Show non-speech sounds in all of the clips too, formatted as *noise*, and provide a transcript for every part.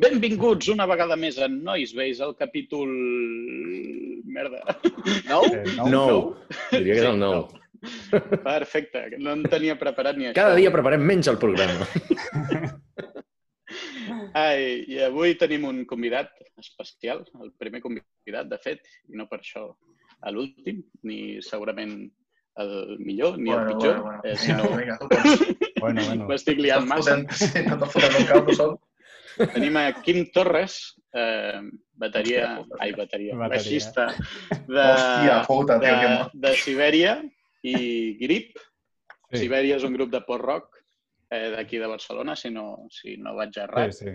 benvinguts una vegada més a Nois Veis, el capítol... Merda. Nou? Eh, no? Nou. Diria que és el nou. Perfecte, no en tenia preparat ni això. Cada dia preparem menys el programa. *laughs* Ai, I avui tenim un convidat especial, el primer convidat, de fet, i no per això a l'últim, ni segurament el millor ni el pitjor, Bueno, bueno, eh, sinó vinga. *laughs* Bueno, bueno. m'estic liant massa. No t'ho fotent el cap, no sol. Tenim a Quim Torres, eh, bateria, Hòstia ai, bateria, Bateria. baixista *laughs* de, Hòstia puta, tio, que de, mal. de Sibèria i Grip. Sí. Sibèria és un grup de post-rock eh, d'aquí de Barcelona, si no, si no vaig Sí, errat, sí.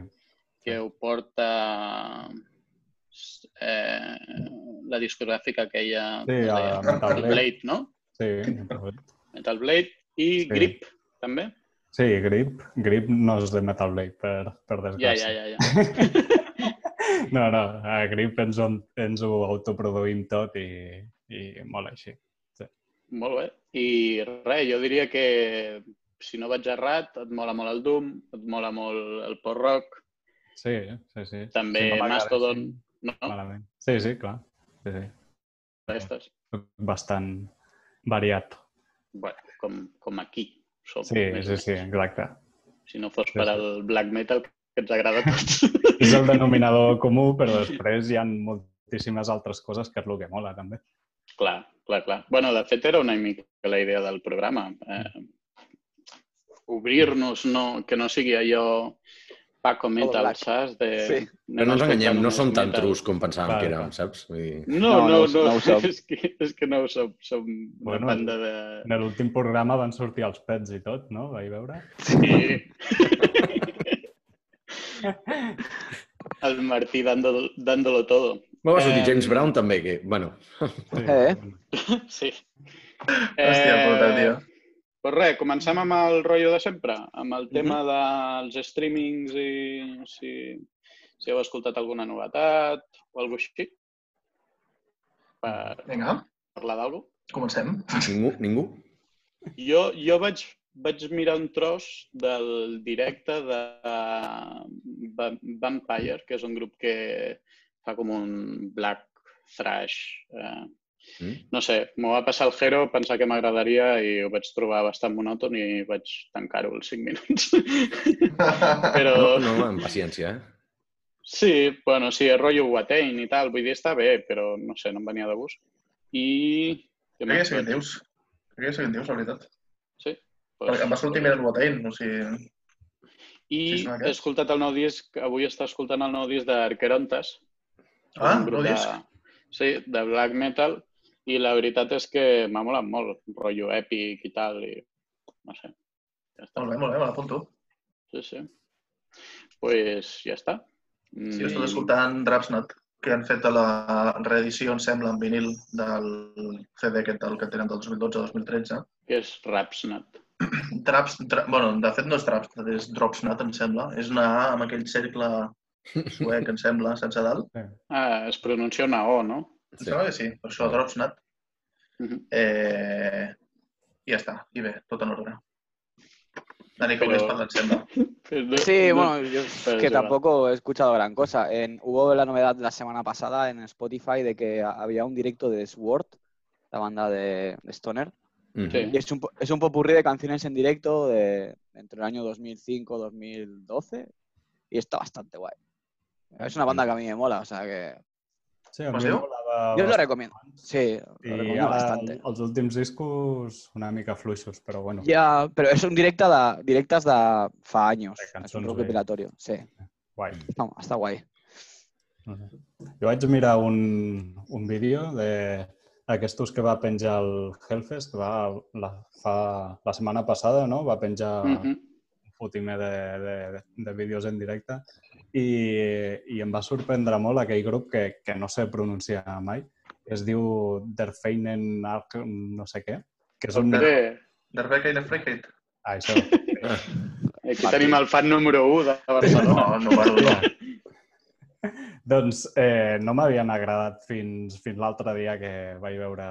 que ho porta eh, la discogràfica aquella Sí, deia? Metal. Blade, no? Sí, Metal Blade i Sí. Grip, també. Sí, Grip. Grip no és de Metal Blade, per, per Ja, desgràcia. ja, ja, *laughs* ja. No, no, a Grip ens, ho- ens ho autoproduïm tot i, i molt així. Molt bé. I res, jo diria que si no vaig errat, et mola molt el Doom, et mola molt el post-rock, Sí, sí, sí. també Si no Mastodon, així, no? Malament. Sí, sí, clar. Sí, sí. Soc Bastant variat. Bueno, com, com aquí som. Sí, més sí, sí, exacte. Si no fos Sí, per sí. al black metal, que ens agrada a tots. *laughs* És el denominador comú, però després hi ha moltíssimes altres coses que és el que mola, també. clar, clar, clar. Bueno, de fet, era una mica la idea del programa. Eh, Obrir-nos, no, que no sigui allò Paco Metal, saps? De, Sí. Però no ens enganyem, no som tan trus com pensàvem Clar, que érem, saps? Vull dir... No, No, no, no, no, no és, que, és que no ho som. Som una Bueno, banda de... En l'últim programa van sortir els pets i tot, no? Vaig veure. Sí. *laughs* El Martí dándolo, dándolo todo. Va sortir Eh, James Brown també, que, bueno, Sí. Eh? *laughs* Sí. Hòstia puta, tio. Pues res, comencem amb el rotllo de sempre, amb el tema dels streamings i si, si heu escoltat alguna novetat o alguna així. Per Vinga, parlar d'alguna comencem. ningú, ningú? Jo, jo vaig, vaig mirar un tros del directe de Va- Vampire, que és un grup que fa com un black thrash. Eh, Mm? no sé, m'ho va passar el Jero, pensar que m'agradaria i ho vaig trobar bastant monòton i vaig tancar-ho als 5 minuts. *laughs* Però No, no, amb paciència, eh? sí, bueno, sí, és rotllo Watain i tal, vull dir, està bé, però no sé, no em venia de gust. I... Crec que ja sé què dius. Crec que ja sé què dius, la veritat. Sí? Perquè em va sortir més el Botain, o sigui... I Sí, he escoltat el nou disc, avui està escoltant el nou disc d'Arquerontes. Ah, nou de, disc. Sí, de black metal. I la veritat és que m'ha molat molt, rotllo èpic i tal, i no sé. Ja està. Molt bé, molt bé, me l'apunto. Sí, sí. pues ja està. Sí, he estat Mm, escoltant Drapsnut, que han fet la reedició, em sembla, en vinil del CD aquest, el que tenen del 2012-2013. Què és Rapsnut? Traps, *clears throat* tra... bueno, de fet no és Trapsnut, és Dropsnut, em sembla. És una A amb aquell cercle suec, em sembla, sense dalt. Ah, es pronuncia una O, no? Em sembla que sí, això Dropsnut. Mhm. Eh... I ja està, i bé, tot en ordre. Dani, sembla. *laughs* Pues no- Sí, no- bueno, yo es que tampoco he escuchado gran cosa. En, hubo la novedad la semana pasada en Spotify de que había un directo de Sword, la banda de, de Stoner. Sí. Y es un, po- es un popurrí de canciones en directo de entre el año 2005-2012 y está bastante guay. Es una banda que a mí me mola, o sea que Sí, a mi lo bastant recomiendo. Sí, lo I recomiendo bastante. els últims discos una mica fluixos, però bueno. Ya, pero es un directa de, directas de fa años. De Es un recopilatorio, sí. Guai. Está, está guay. No sé. Jo vaig mirar un, un vídeo de aquestos que va penjar el Hellfest, va la, fa, la setmana passada, no? Va penjar Mhm. un fotimer de, de, de, de vídeos en directe i, i em va sorprendre molt aquell grup que, que no sé pronunciar mai, que es diu Der Feinen Ark, no sé què, que és un... Der der Freakheit. Ah, això. *laughs* aquí tenim el fan número 1 de Barcelona. No, no. *laughs* Doncs eh, no m'havien agradat fins, fins l'altre dia que vaig veure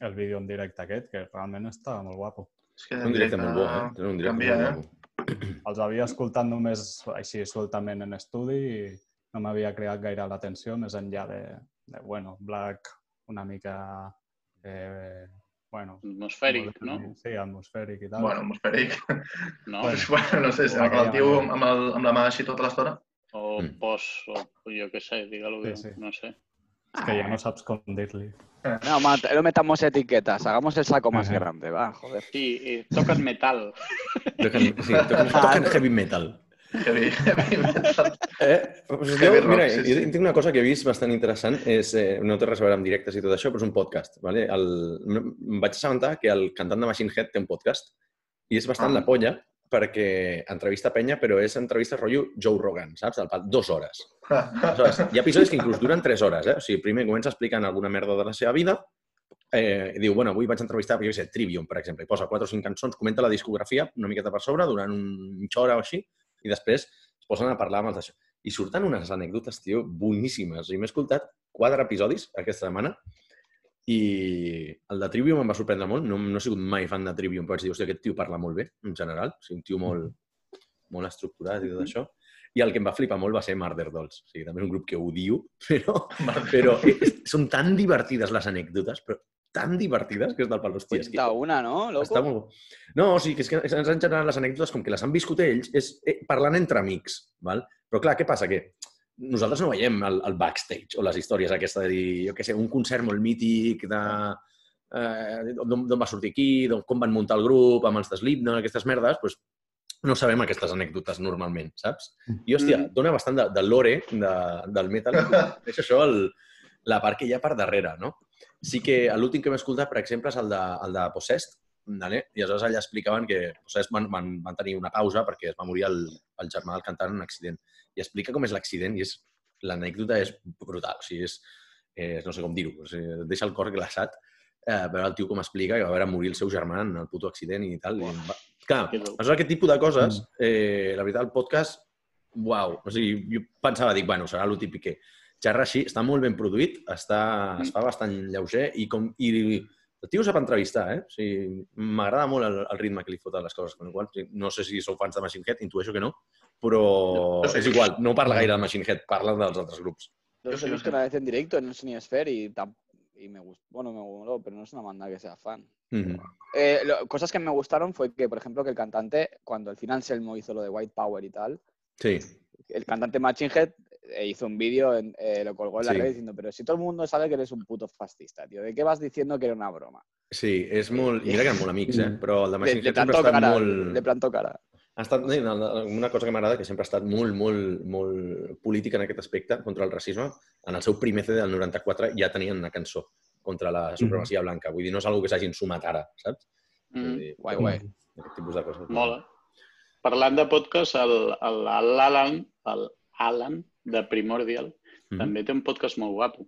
el vídeo en directe aquest, que realment estava molt guapo. És que Un directe molt bo, eh? Un directe canvia, molt eh? maco. Els havia escoltat només així sueltament en estudi i no m'havia creat gaire l'atenció, més enllà de, de, bueno, Black una mica... Eh, bueno, Atmosfèric, no? Sí, atmosfèric i tal. Bueno, atmosfèric. No? Pues, bueno, no sé, si amb el tio amb, el, amb la mà així tota l'estona. O Mm. post, o jo què sé, digue-lo, Sí, sí. no sé. És que ja no saps com dir-li. No, ma- no metamos etiquetas, hagamos el saco más Ajá. grande, va, joder. Sí, i toquen metal. Toquen, sí, toquen, toquen heavy metal. Heavy, heavy metal. Eh, doncs Heavy jo, rock, mira, sí, jo sí. tinc una cosa que he vist bastant interessant, és, eh, no té res a veure amb directes i tot això, però és un podcast. Vale? El, em vaig assabentar que el cantant de Machine Head té un podcast i és bastant Ah. la polla perquè entrevista penya, però és entrevista rotllo Joe Rogan, saps? Del pal, dues hores. Aleshores, hi ha episodis que inclús duren 3 hores, eh? O sigui, primer comença explicant alguna merda de la seva vida, eh, diu, bueno, avui vaig entrevistar, jo sé, Trivium, per exemple, i posa 4 o 5 cançons, comenta la discografia una miqueta per sobre durant un mitja hora o així, i després es posen a parlar amb els d'això. I surten unes anècdotes, tio, boníssimes. I m'he escoltat 4 episodis aquesta setmana i el de Trivium em va sorprendre molt. No, no he sigut mai fan de Trivium, però vaig dir, hòstia, aquest tio parla molt bé, en general. O sigui, un tio molt, molt estructurat i tot això. I el que em va flipar molt va ser Murder Dolls. O sigui, també és un grup que odio, *laughs* però, però eh, són tan divertides les anècdotes, però tan divertides que és del pal, hòstia. És que, Cuenta una, ¿no, loco? està molt... bo. No, o sigui, que és que és- en general les anècdotes, com que les han viscut ells, és eh, parlant entre amics, val? Però clar, què passa? Que nosaltres no veiem el, el backstage o les històries aquesta de dir, jo què sé, un concert molt mític de... Eh, d'on va sortir aquí, d'on, com van muntar el grup, amb els de Slipknot, aquestes merdes, doncs no sabem aquestes anècdotes normalment, saps? I, hòstia, Mm. dona bastant de, de lore de, del metal. *laughs* És això, el, la part que hi ha per darrere, no? Sí que l'últim que m'he escoltat, per exemple, és el de, el de Possessed, vale? i aleshores allà explicaven que Possessed van, van, van tenir una pausa perquè es va morir el, el germà del cantant en un accident. I explica com és l'accident i és l'anècdota és brutal. O sigui, és, és no sé com dir-ho, o sigui, et deixa el cor glaçat eh, veure el tio com explica que va veure morir el seu germà en el puto accident i tal. I va... Clar, Que aleshores aquest tipus de coses, eh, la veritat, el podcast, uau, o sigui, jo pensava, dic, bueno, serà el típic que xerra així, està molt ben produït, està, es fa bastant lleuger i, com, i el tio sap entrevistar, eh? O sigui, m'agrada molt el, el ritme que li fot a les coses. Con el qual, no sé si sou fans de Machine Head, intueixo que no, però és igual, no parla gaire de Machine Head, parla dels altres grups. Los he yo visto una vez en directo en el Sinisphere y, tam- y me gustó. Bueno, me gustó, pero no es una banda que sea fan. Eh, lo- cosas que me gustaron fue que, por ejemplo, que el cantante, cuando el final Selmo hizo lo de White Power y tal, Sí, el cantante Machine Head eh, hizo un vídeo, eh, lo colgó en la Sí. red diciendo, pero si todo el mundo sabe que eres un puto fascista, tío, ¿de qué vas diciendo que era una broma? sí, és molt... I mira que eren molt amics, eh? Però el de Machine Head sempre ha estat cara, molt... le plantó cara. Ha estat una cosa que m'agrada, que sempre ha estat molt, molt, molt política en aquest aspecte, contra el racisme. En el seu primer CD del 94 ja tenien una cançó contra la supremacia blanca. Vull dir, no és una que s'hagin sumat ara, saps? Mm, dir, Guai, guai. Aquest tipus de coses. mola. Parlant de podcast, el- el- l'Alan, el Alan de Primordial, Mhm. també té un podcast molt guapo,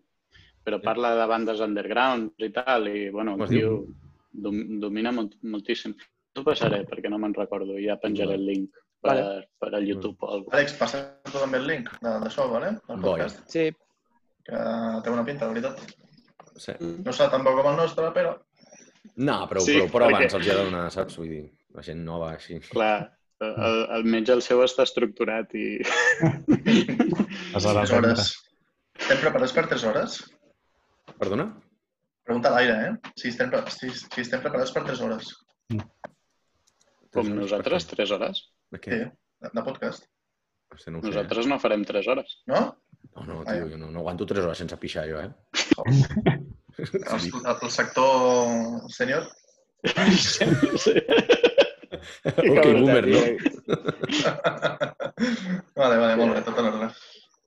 però parla de bandes underground i tal, i bueno, el tio domina molt, moltíssim. T'ho passaré perquè no me'n recordo, i ja penjaré el link per, Vale. per al YouTube o alguna Àlex, passa tu també el link de- d'això, vale? Del podcast, Sí, que té una pinta, de veritat. Sí. No serà tan bo com el nostre, però... No, però, Sí, però, però perquè- abans els hi ha de donar, saps? Vull dir, la gent nova, així. Clar, el, almenys el seu està estructurat i... Tres hores. Estem preparats per tres hores? Perdona? Pregunta a l'aire, eh? Si estem, si, si estem preparats per tres hores. Com nosaltres, tres hores. De què? de, de podcast. Hòstia, no ho sé. Nosaltres no farem tres hores. No? No, no, tio, jo no, no aguanto tres hores sense pixar, jo, eh? El, el, el sector sènior? sí. *laughs* ok, boomer, no? *laughs* vale, vale, molt bé, tot en ordre.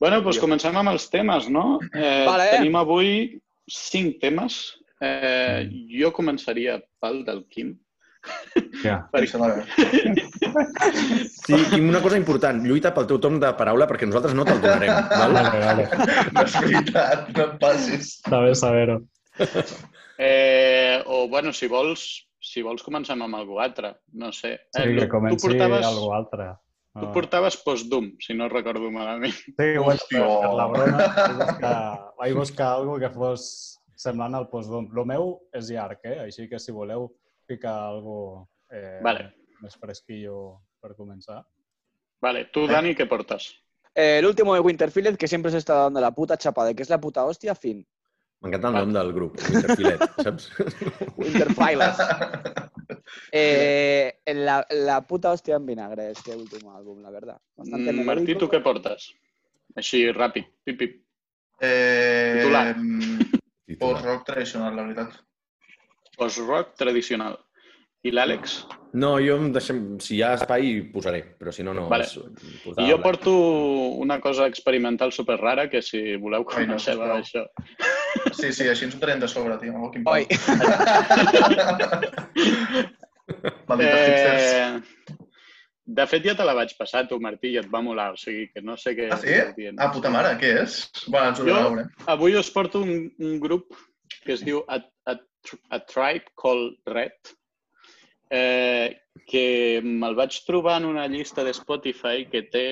Bueno, doncs comencem amb els temes, no? Eh, Vale. Tenim avui cinc temes. Eh, jo començaria pel del Quim. Ja. Bé. Sí, i una cosa important, lluita pel teu torn de paraula perquè nosaltres no te'l donarem, *laughs* val? Vale, vale. No és veritat, no em passis. Està bé saber-ho. Eh, o, bueno, si vols, si vols comencem amb algú altre. No sé. Sí, Eh, que tu comenci portaves, algú altre. tu portaves post-Doom, si no recordo malament. Sí, bueno, per, Hòstia. per la broma vaig buscar, vaig buscar algo que fos semblant al postdom. Lo meu és llarg, eh? Així que si voleu ficar algo eh, Vale. més fresquillo per començar. Vale, tu, Dani, què portes? Eh, el último de Winterfield, que siempre se está dando la puta chapa de que es la puta hostia, fin. M'encanta el nom del grup, Winterfilet, *laughs* saps? Winterfilers. *laughs* Eh, la, la puta hostia en vinagre este último álbum, la verdad. Bastante Mm, Martí, tu què portes? Així, ràpid, pip, pip. Eh, Titular. mm, Post-rock tradicional, la veritat. Post-rock tradicional. I l'Àlex? No, jo em deixem... Si hi ha espai, posaré, però si no, no. Vale. és- I portava jo blanc. porto una cosa experimental super rara que si voleu Ai, no, conèixer sisplau. això. Sí, sí, així ens ho traiem de sobre, tio. Oh, quin Oi. *laughs* Eh, de fet, ja te la vaig passar, tu, Martí, i et va molar. O sigui, que no sé què... Ah, sí? dient. Ah, puta mare, què és? Bueno, ens ho Jo- veurem. Avui us porto un, un grup que es diu A, A, Tribe Called Red, eh, que me'l vaig trobar en una llista de Spotify que té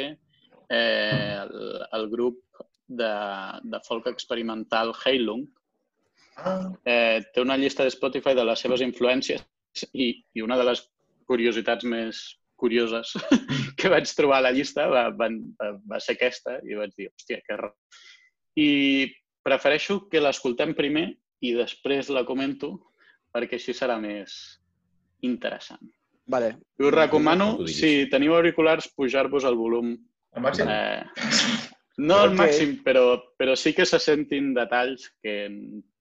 eh, el, el grup de, de folk experimental Heilung. Ah, Eh, té una llista de Spotify de les seves influències i, i una de les curiositats més curioses *laughs* que vaig trobar a la llista va, va, va ser aquesta i vaig dir, hòstia, que raro. I prefereixo que l'escoltem primer i després la comento perquè així serà més interessant. Vale. I us recomano, si teniu auriculars, pujar-vos el volum. al màxim? Eh, no al màxim, però, però sí que se sentin detalls que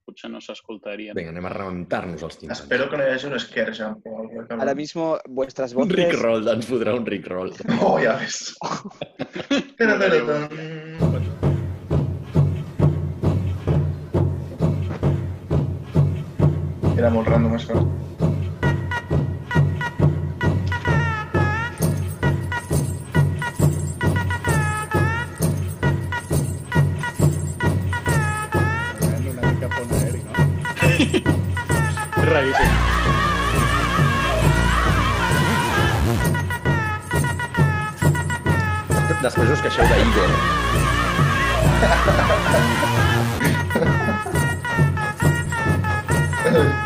potser no s'escoltarien. Vinga, anem a rebentar-nos els timpans. Espero que no hi hagi un scare jump o alguna cosa. Ahora mismo vuestras Un voces... Rickroll, ens fotrà un Rickroll. Oh, ja ves. Tara, tara, tan. Era molt random, això. Realment una mica pont aeri, no? Raríssim. Després us queixeu *laughs* d'Igor. every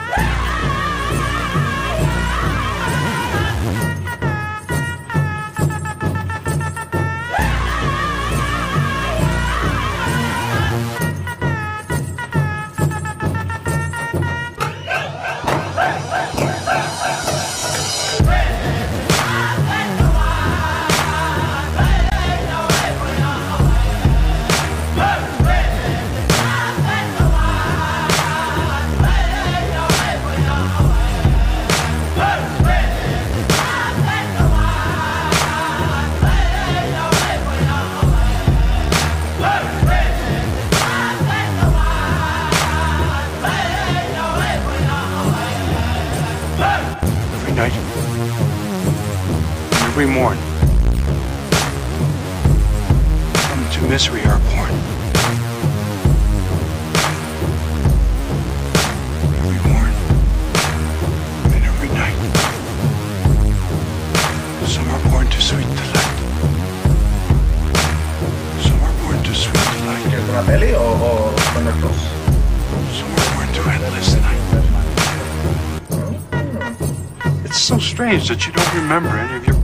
strange that you don't remember any of your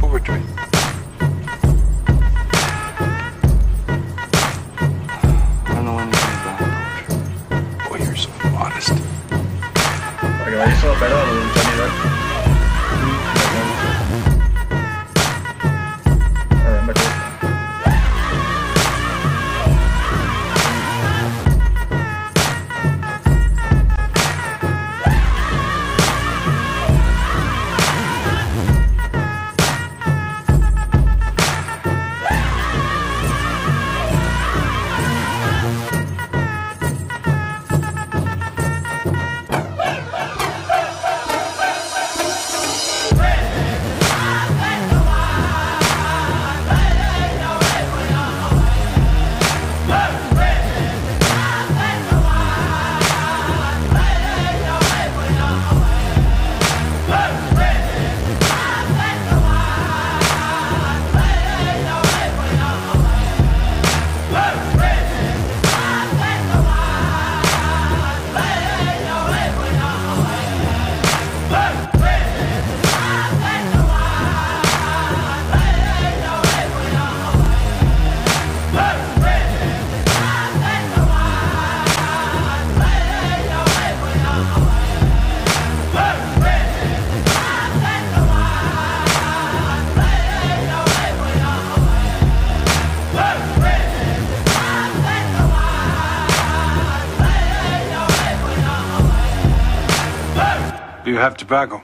tobacco?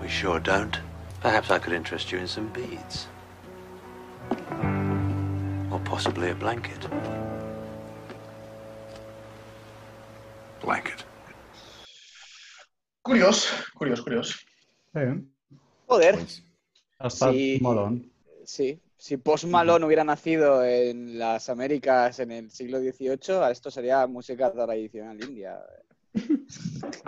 We sure don't. Perhaps I could interest you in some beads. Or possibly a blanket. Blanket. Curiós, curiós, curiós. Sí, Joder, Pues, ha estat Sí. molón. sí. Si Post Malone hubiera nacido en las Américas en el siglo XVIII, esto sería música tradicional india.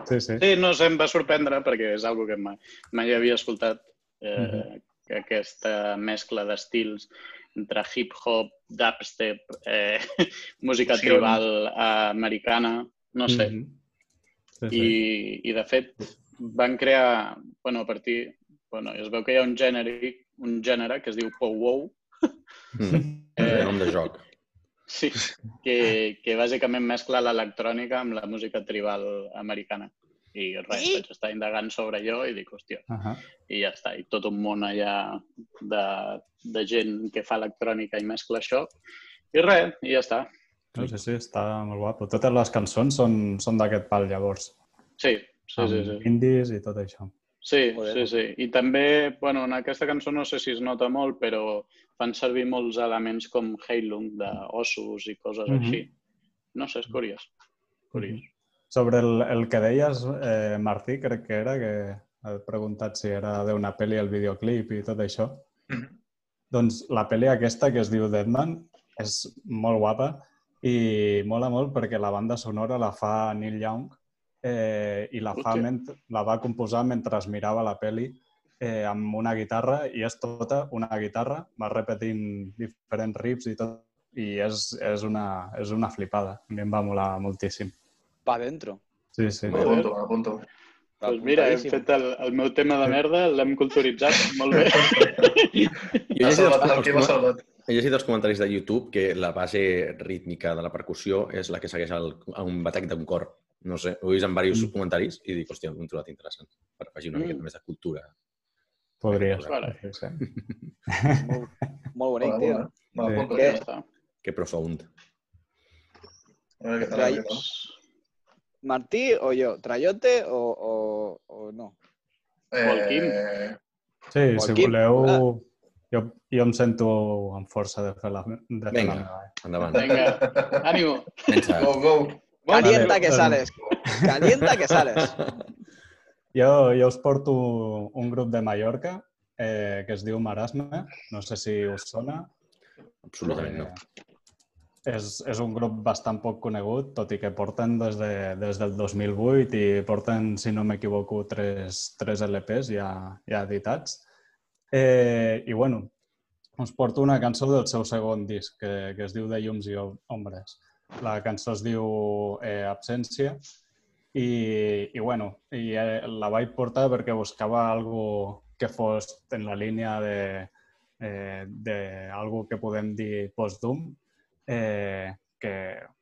Sí, sí. Sí, no sé, em va sorprendre perquè és algo que mai, mai havia escoltat, eh, Mhm. que aquesta mescla d'estils entre hip-hop, dubstep, eh, *laughs* música Fusió. tribal eh, americana, no sé. Mhm. Sí, sí. I, I, de fet, van crear, bueno, a partir... Bueno, es veu que hi ha un gènere, un gènere que es diu pow-wow, mm, Eh, nom de joc. Sí, que, que bàsicament mescla l'electrònica amb la música tribal americana. I res, vaig estar indagant sobre allò i dic, hòstia, Ahà. i ja està. I tot un món allà de, de gent que fa electrònica i mescla això. I res, i ja està. No, sí, sí, està molt guapo. Totes les cançons són, són d'aquest pal, llavors. Sí, sí, sí. sí. Amb indis i tot això. Sí, Joder. sí, sí. I també, bueno, en aquesta cançó no sé si es nota molt, però fan servir molts elements com Heilung, d'ossos i coses Mhm. així. No sé, és curiós. Curiós. Sobre el, el que deies, eh, Martí, crec que era, que he preguntat si era d'una pel·li el videoclip i tot això. Mhm. Doncs la pel·li aquesta que es diu Deadman és molt guapa i mola molt perquè la banda sonora la fa Neil Young eh, i la, fa la va composar mentre es mirava la pel·li eh, amb una guitarra i és tota una guitarra, va repetint diferents riffs i tot i és, és, una, és una flipada. A mi em va molar moltíssim. Pa dentro. Sí, sí. M'apunto, m'apunto. Doncs mira, hem fet el, el meu tema de merda, l'hem culturitzat *laughs* molt bé. Jo he els, salvat. he llegit els comentaris de YouTube que la base rítmica de la percussió és la que segueix el, a un batec d'un cor. No sé, ho he vist en diversos Mm. comentaris i dic, hòstia, ho he trobat interessant per afegir una Mm. miqueta més de cultura. Podria. Vale. *laughs* Molt, molt bonic, tio. Ja. Que profund. ¿Martí o yo? ¿Trayote o, o, o no? Eh, Sí, si Joaquim, voleu... Jo, jo em sento amb força de fer la, de fer la Vinga. meva. eh? Endavant. Vinga, ànimo. Pensa. go, go. Calienta Vale. que sales. Calienta que sales. Jo, jo us porto un grup de Mallorca eh, que es diu Marasme. No sé si us sona. Absolutament no. Eh, és, és un grup bastant poc conegut, tot i que porten des, de, des del 2008 i porten, si no m'equivoco, tres, tres LPs ja, ja editats. Eh, I bueno, us porto una cançó del seu segon disc, que, que es diu De llums i ombres. La cançó es diu eh, Absència i, i bueno, i, eh, la vaig portar perquè buscava algo que fos en la línia de, eh, de algo que podem dir post-doom, eh, que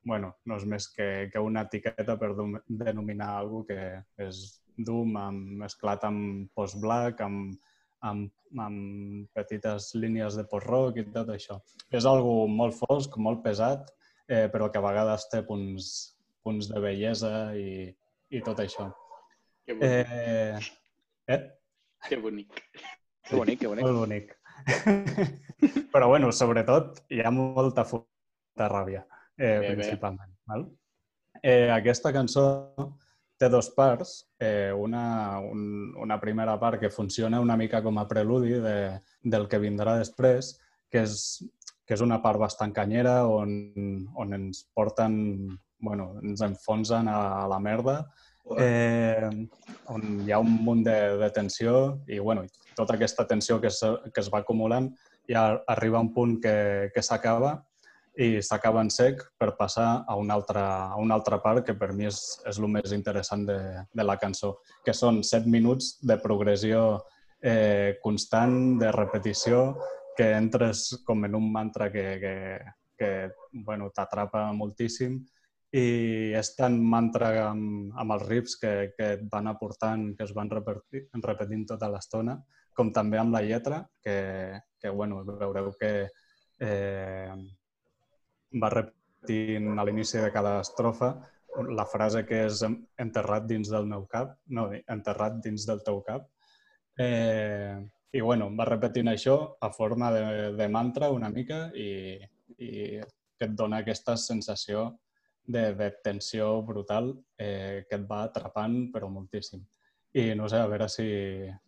bueno, no és més que, que una etiqueta per denominar algo que és doom amb, mesclat amb post-black, amb, amb, amb petites línies de post-rock i tot això. És algo molt fosc, molt pesat, eh, però que a vegades té punts, punts de bellesa i, i tot això. Que bonic. Eh, eh? Que bonic. Que bonic, que bonic. Molt bonic. *laughs* Però, bueno, sobretot, hi ha molta molta ràbia, eh, Bé, bé. principalment. Val? Eh, aquesta cançó té dos parts. Eh, una, un, una primera part que funciona una mica com a preludi de, del que vindrà després, que és, que és una part bastant canyera on, on ens porten, bueno, ens enfonsen a, la merda eh, on hi ha un munt de, de tensió i bueno, tota aquesta tensió que es, que es va acumulant ja arriba un punt que, que s'acaba i s'acaba en sec per passar a una altra, a una altra part que per mi és, és el més interessant de, de la cançó, que són set minuts de progressió eh, constant, de repetició, que entres com en un mantra que, que, que bueno, t'atrapa moltíssim i és tan mantra amb, amb els riffs que, que et van aportant, que es van repetir, repetint tota l'estona, com també amb la lletra, que, que bueno, veureu que eh, va repetint a l'inici de cada estrofa la frase que és enterrat dins del meu cap, no, enterrat dins del teu cap. Eh, I bueno, va repetint això a forma de, de mantra una mica i, i que et dona aquesta sensació de, de tensió brutal eh, que et va atrapant però moltíssim. I no sé, a veure si,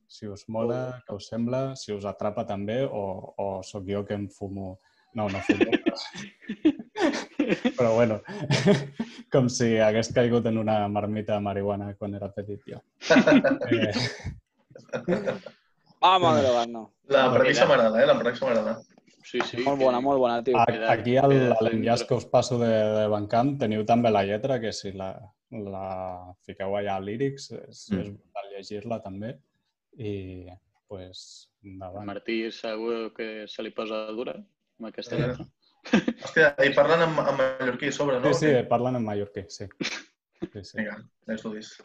si us mola, què us sembla, si us atrapa també o, o sóc jo que em fumo... No, no fumo, però... *laughs* però bueno, *laughs* com si hagués caigut en una marmita de marihuana quan era petit jo. *laughs* Eh, Vamos a drogar-nos. La No, premissa m'agrada, eh? La premissa m'agrada. Sí, sí. Molt bona, molt bona, tio. aquí a l'enllaç que us passo de, de Bandcamp teniu també la lletra, que si la, la fiqueu allà a Lyrics és, Mm. és brutal llegir-la també. I, pues, endavant. Martí segur que se li posa dura amb aquesta Eh. lletra. *laughs* Hòstia, i parlen en, en mallorquí a sobre, no? Sí, sí, parlen en mallorquí, sí. *laughs* sí, sí. Vinga, ja estudis.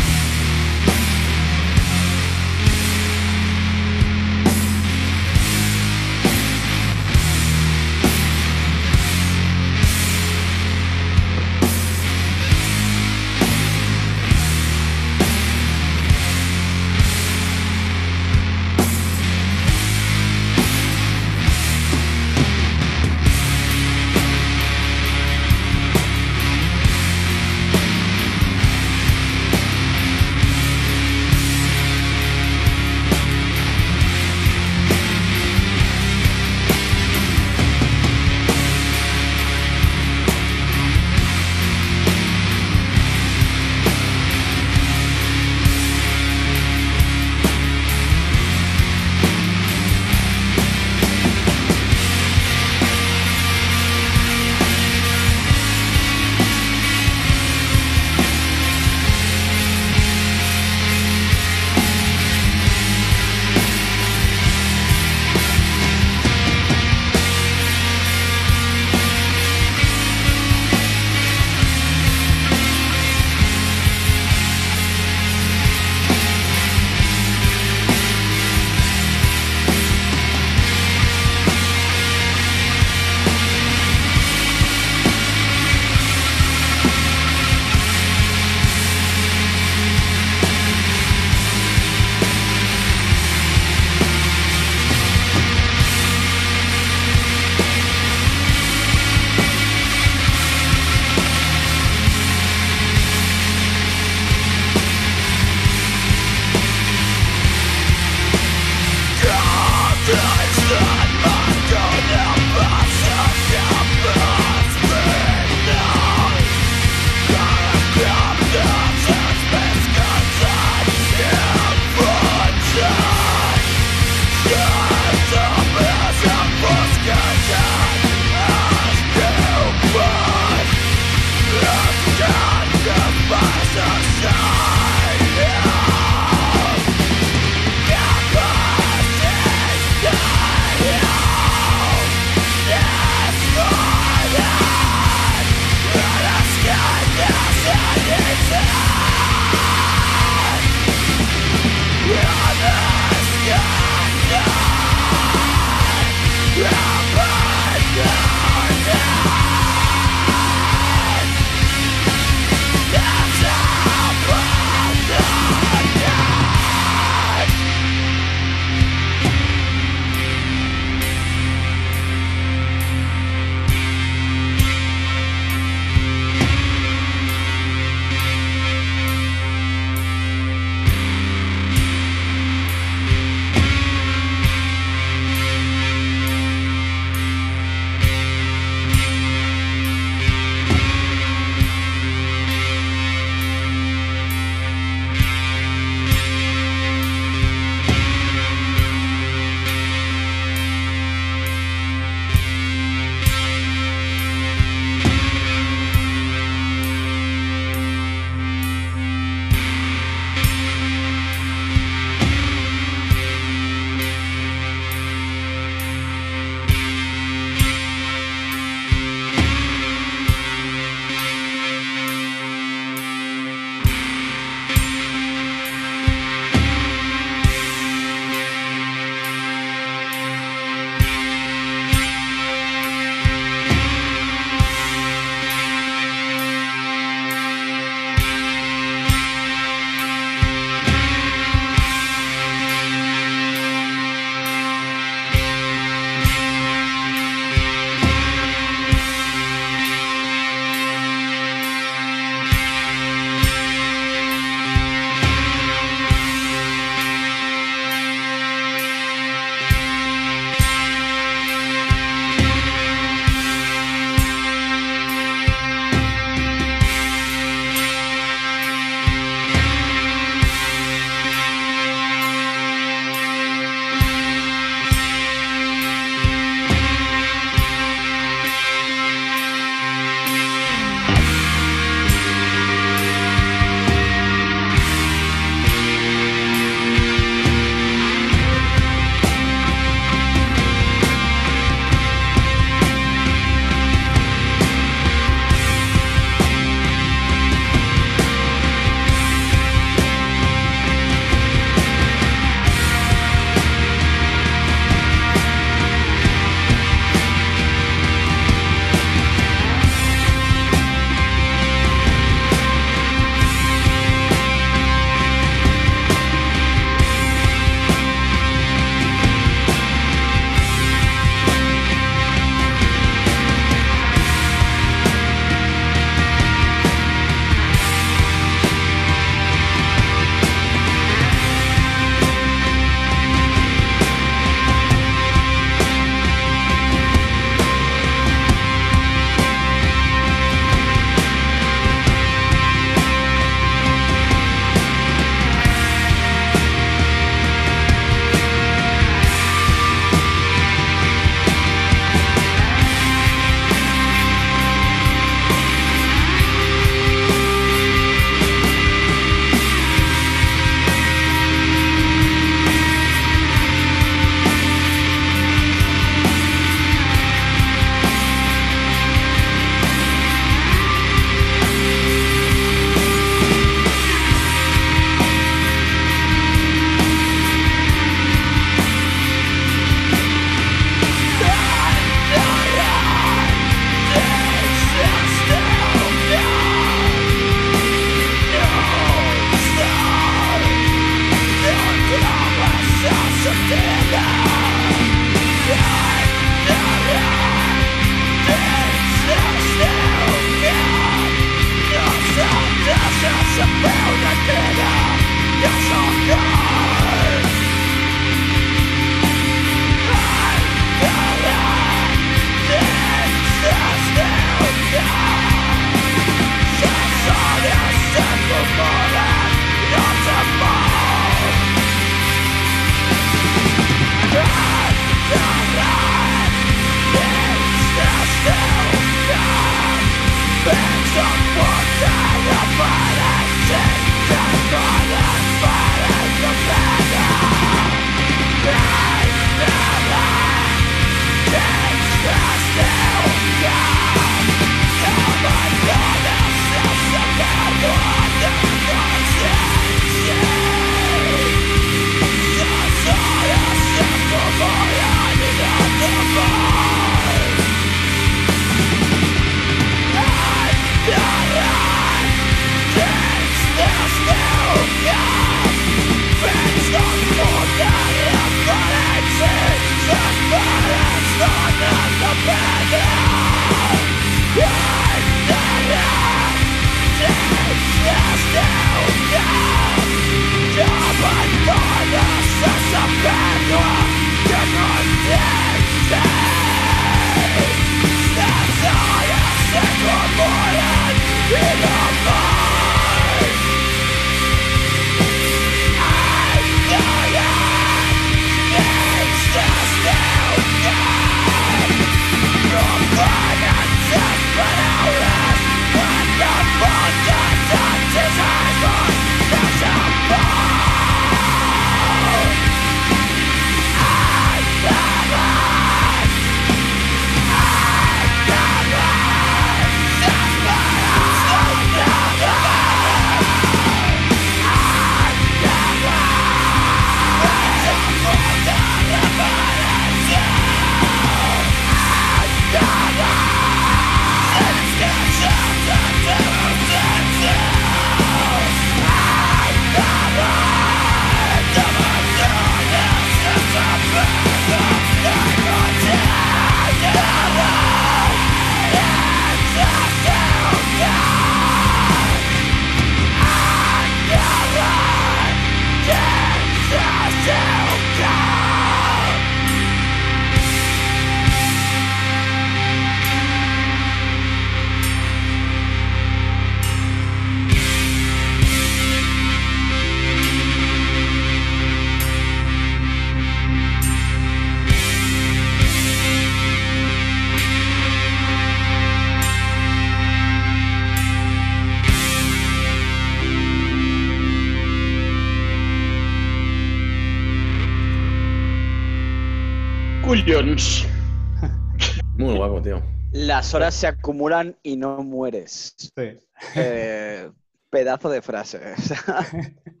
Muy guapo, tío. Las horas se acumulan y no mueres. Sí. Eh, pedazo de frase. *laughs*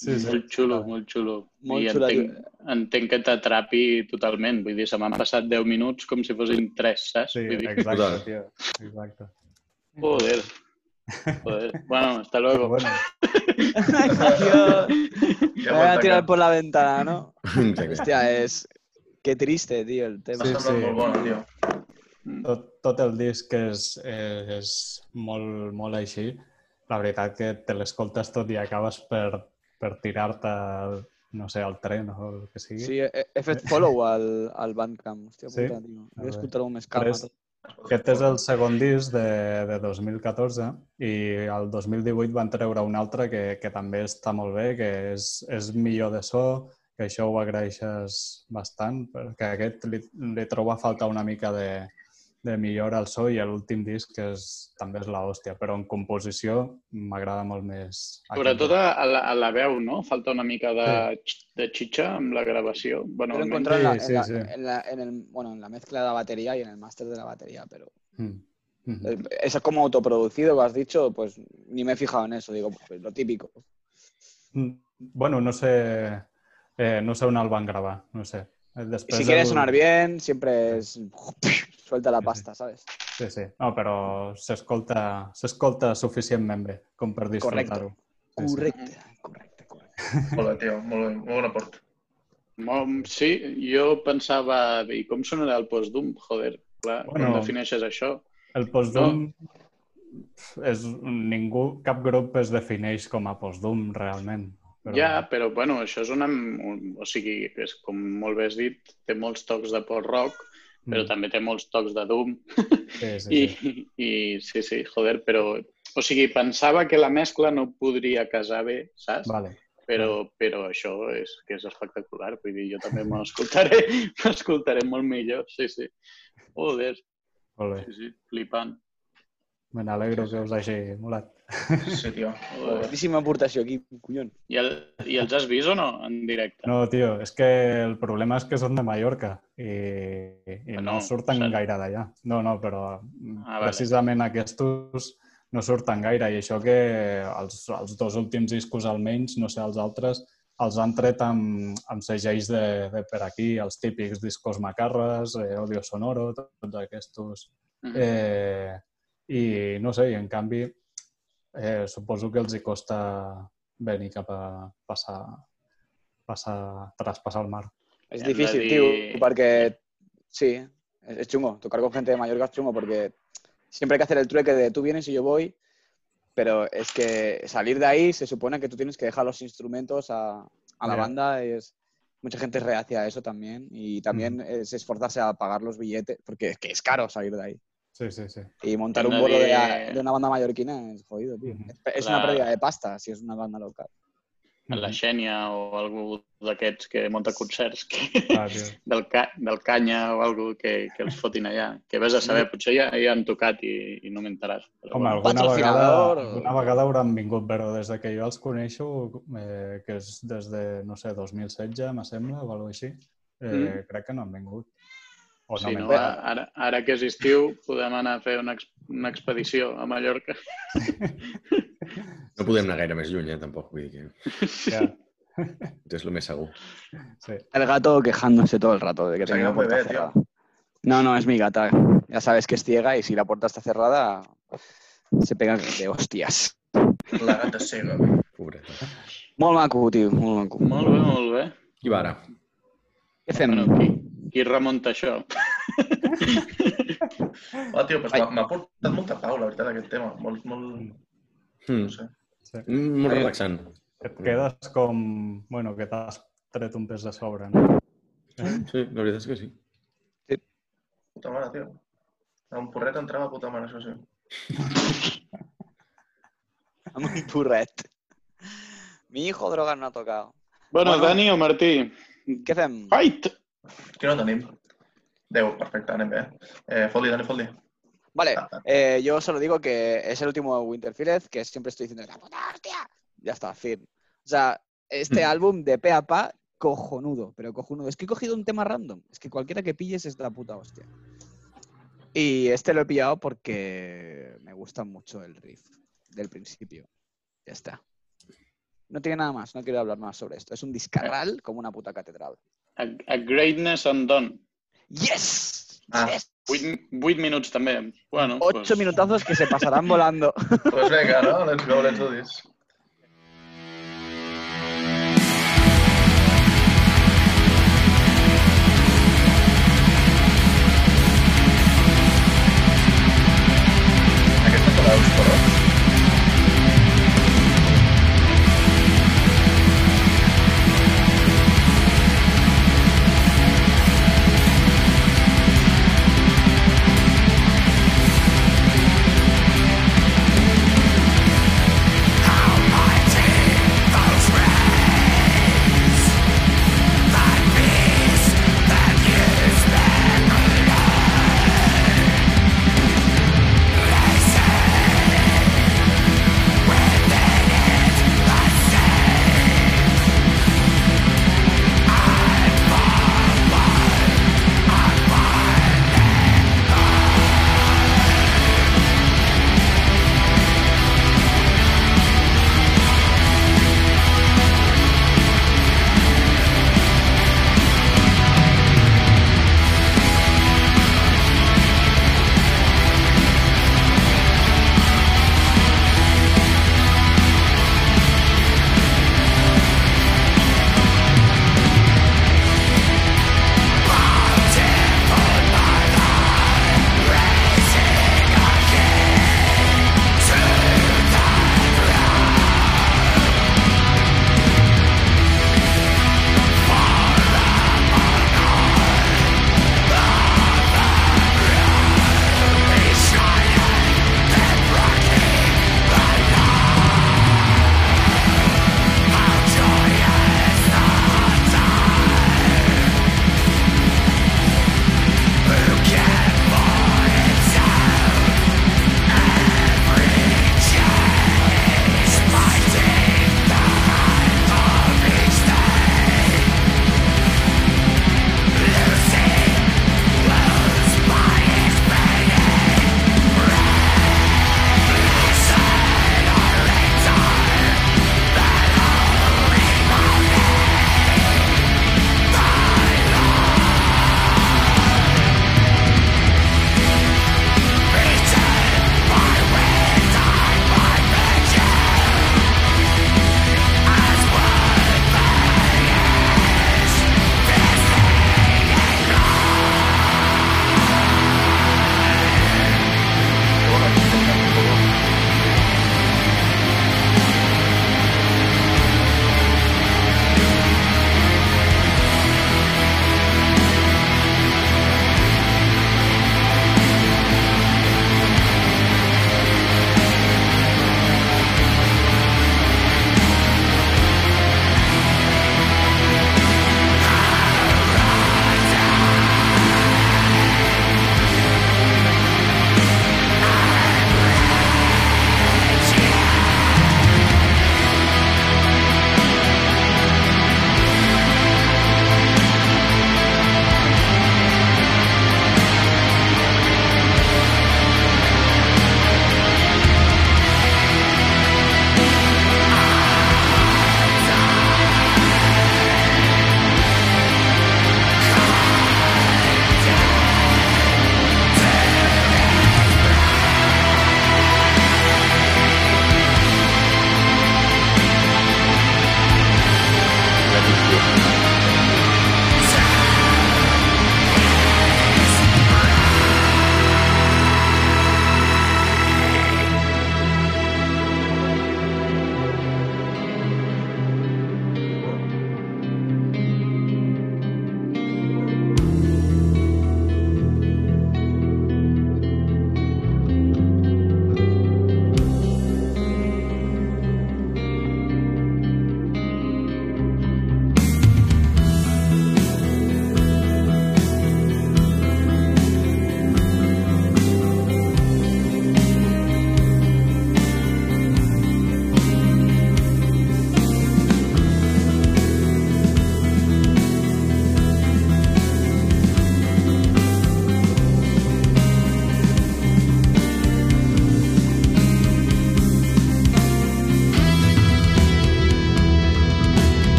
Sí, sí. Molt xulo, molt xulo. Molt I entenc, entenc que t'atrapi totalment. Vull dir, se m'han passat 10 minuts com si fossin 3, saps? Sí, Vull dir, exacte, tío. Exacte. joder. Joder. Bueno, hasta luego. Bueno, tío, *laughs* me voy a tirar por la ventana, ¿no? *laughs* Hostia, es... Qué triste, tío, el tema. Sí, sí. molt bona, tio. tot, tot el disc és, és molt, molt així. La veritat que te l'escoltes tot i acabes per, per tirar-te, al- no sé, al tren o el que sigui. Sí, he, he fet follow al, al Bandcamp. Hòstia Sí? puta, tio. He d'escoltar-ho més calma. Tot. Aquest és el segon disc de, de 2014 i el 2018 van treure un altre que, que també està molt bé, que és, és millor de so, que això ho agraeixes bastant, perquè aquest li, li trobo a faltar una mica de, de millora al so i l'últim disc és, també és la hòstia, però en composició m'agrada molt més. Sobretot a, a, la, a la veu, no? Falta una mica de, de xitxa amb la gravació. Bueno, en, la, Sí, en, la, sí, sí. en, la, en el, bueno, en la mezcla de la batería y en el máster de la batería, pero Mm. Mhm. eh, eso es como autoproducido que has dicho, pues ni me he fijado en eso, digo, pues lo típico. Mm. Bueno, no sé, eh, no sé on el van gravar, no sé. Eh, Després si quieres sonar bien, siempre es *laughs* suelta la Sí, sí. pasta, ¿sabes? Sí, sí. No, però s'escolta s'escolta suficientment bé com per disfrutar-ho. Sí, sí. Correcte, correcte, correcte. Molt bé, tio. Molt bé. Molt bon aport. Mo- Sí, jo pensava, i com sonarà el post-Doom? Joder, clar, Bueno. com defineixes això? El post-doom és ningú, cap grup es defineix com a post-doom realment. Però... Ja, però bueno, això és una... Un, o sigui, és, com molt bé has dit, té molts tocs de post-rock, però Mm. també té molts tocs de Doom. Sí, sí, *laughs* I, sí. I sí, sí, joder, però... O sigui, pensava que la mescla no podria casar bé, saps? Vale. Però, però això és que és espectacular. Vull dir, jo també m'ho escoltaré, *laughs* m'escoltaré molt millor, sí, sí. Joder, Molt bé. sí, sí, flipant. Me n'alegro que us hagi molat. Sí, tio. Grandíssima aportació aquí, collons. I, el, I els has vist o no, en directe? No, tio, és que el problema és que són de Mallorca i, i no, no, surten cert. gaire d'allà. No, no, però Ah, vale. precisament aquests no surten gaire i això que els, els dos últims discos almenys, no sé, els altres, els han tret amb, amb segells de, de per aquí, els típics discos macarres, eh, Audio Sonoro, tots aquests. Mhm. Eh, I no sé, i en canvi eh, suposo que els hi costa venir cap a passar, passar, traspassar el mar. De difícil, dir- tío, porque sí, es, chungo. Tocar con gente de Mallorca es chungo porque siempre hay que hacer el trueque de tú vienes y yo voy, pero es que salir de ahí se supone que tú tienes que dejar los instrumentos a, a la banda y es, Mucha gente es reacia a eso también y también es esforzarse a pagar los billetes, porque es que es caro salir de ahí. Sí, sí, sí. Y montar un vuelo de, de una banda mallorquina es jodido, tío. Es, es una pérdida de pasta si es una banda local. la Xènia o algú d'aquests que munta concerts que, Ah, *laughs* del, ca, del Canya o algú que, que els fotin allà. Que vés a saber, potser ja, ja han tocat i, i no m'enteràs. Però Home, bueno. alguna vegada, o- alguna vegada hauran vingut, però des de que jo els coneixo, eh, que és des de, no sé, 2016, me sembla, o alguna així, eh, Mm. crec que no han vingut. O no Sí, no, ara, ara que és estiu podem anar a fer una, ex, una expedició a Mallorca. *laughs* No podem anar gaire més lluny, eh, tampoc. Vull dir que Ja, *laughs* és el més segur. sí. El gato quejándose todo el rato de que tenía la puerta tío. cerrada. No, no, es mi gata. Ya sabes que es ciega y si la puerta está cerrada se pega de hostias. La gata cega. Pobreta. Molt maco, tio, molt maco. Molt bé, molt bé. Qui va ara? Què fem? Bueno, qui, qui remunta això? *laughs* Va, tio, pues m'ha portat molta pau, la veritat, aquest tema. Molt, molt... Mm. No sé. Mm, Molt relaxant. Et quedes com... Bueno, que t'has tret un pes de sobre, no? Sí, la veritat és que sí. Puta mare, tio. Un porret entrava puta mare, això sí. *laughs* Amb un porret. Mi hijo droga no ha tocado. Bueno, Bueno. Dani o Martí? Què fem? Fight! Qui no tenim? Déu, perfecte, anem bé. Eh, Foldi, Dani, Foldi. Vale, Ah, ah. eh, yo solo digo que es el último Winterfield que siempre estoy diciendo ¡La puta hostia! Ya está, fin. O sea, este Mm. álbum de pe a pa, cojonudo, pero cojonudo. Es que he cogido un tema random. Es que cualquiera que pilles es la puta hostia. Y este lo he pillado porque me gusta mucho el riff del principio. Ya está. No tiene nada más, no quiero hablar más sobre esto. Es un discarral como una puta catedral. A, a Greatness Undone. ¡Yes! Ah. ¡Yes! Vuit, vuit minuts també. Bueno, Ocho minutazos que se pasarán *laughs* volando. Pues vinga, no? Let's go, let's do this. Aquesta te la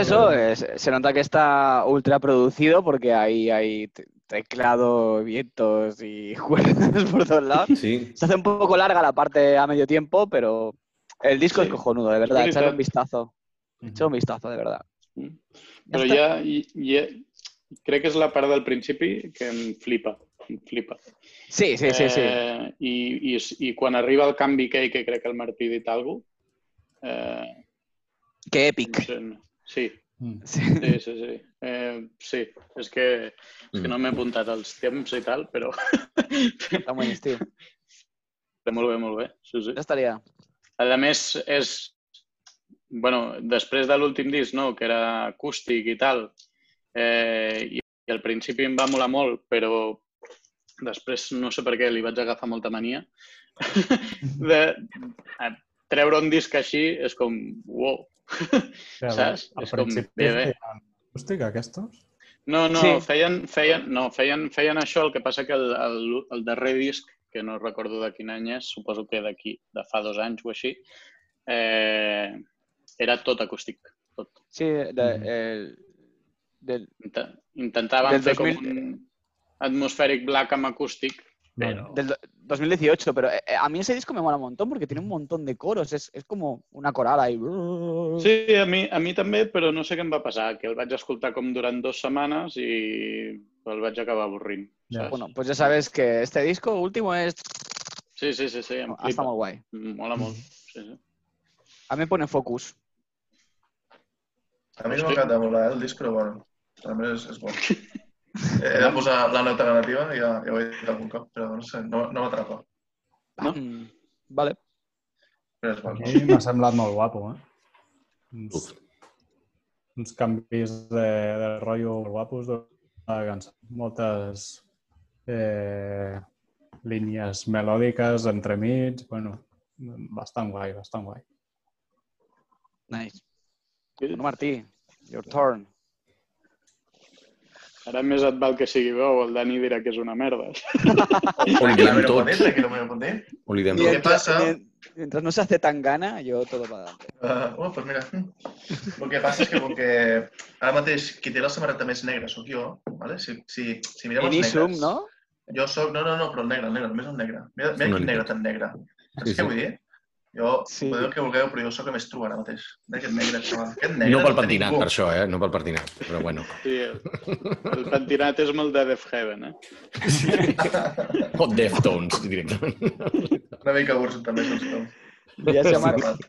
eso, eh, se nota que está ultra producido porque ahí hay te- teclado, vientos y *laughs* cuerdas por todos lados. Sí. Se hace un poco larga la parte a medio tiempo, pero el disco Sí. es cojonudo, de verdad. Echar un vistazo. Echar un vistazo, de verdad. Però està. ja, i, i, crec que és la part del principi que em flipa. Em flipa. Sí, sí, sí, sí. Eh, i, i, I quan arriba el canvi aquell, que crec que el Martí ha dit alguna cosa, eh, no sé, no. Sí, Mm. Sí. sí, sí, sí. Eh, sí, és que, és que no m'he apuntat els temps i tal, però... Está muy tío. Però molt bé, molt bé. Sí, sí. Ya estaría. A més, és... bueno, després de l'últim disc, no?, que era acústic i tal, eh, i, i al principi em va molar molt, però després no sé per què li vaig agafar molta mania. *laughs* de, treure un disc així és com, wow, *laughs* Al- saps? Al És com, principi bé, bé. feien acústic, aquestos? No, no, Sí. feien, feien, no feien, feien això, el que passa que el, el, el darrer disc, que no recordo de quin any és, suposo que d'aquí, de fa dos anys o així, eh, era tot acústic. Tot. Sí, de- Mhm. el- del, Inte- Intentaven Del fer 2000 com un atmospheric black amb acústic, del do- 2018, pero eh, a mí ese disco me mola un montón porque tiene un montón de coros. Es, es como una coral ahí. Sí, a mi, a mi també, però no sé què em va passar, que el vaig escoltar com durant dues setmanes i el vaig acabar avorrint. Ja. saps? Bueno, pues ya sabes que este disco último es Sí, sí, sí, sí, em hasta flipa. muy guay. Mola molt. Sí, sí. A mí me pone Focus. A mi no molar eh, el disc, però bueno, també és, és bo. *laughs* He de posar la nota negativa, ja, ja ho he dit algun cop, però no sé, no, no m'atrapa. No? Mm, vale. Però és m'ha semblat molt guapo, eh? Uns, Uf. uns canvis de, de rotllo molt guapos de la cançó. Moltes eh, línies melòdiques entremig, bueno, bastant guai, bastant guai. Nice. Bueno, Martí, your turn. Ara més et val que sigui bo, el Dani dirà que és una merda. O li Tranquil·la, direm me lo tot. pot dir, tranquil, me lo pot dir. O li direm Lo tot. que pasa... Mientras, no se hace tan gana, yo todo para adelante. Uh, oh, pues mira, el que passa és que com que ara mateix qui té la samarreta més negra sóc jo, ¿vale? si, si, si mirem els negres... ¿no? Jo soc... No, no, no, però el negre, el negre, només el negre. Mira, mira quin negre tan negre. Saps Sí, què sí. vull dir? Jo, Sí. podeu que vulgueu, però jo sóc el més true ara mateix. Mira aquest negre, xaval. Aquest negre No pel pentinat, per això, eh? No pel pentinat, però bueno. Sí, el, pentinat és molt de Def Heaven, eh? O Deftones, directament. Una mica burso també, plau. Li has, Sí. llamat,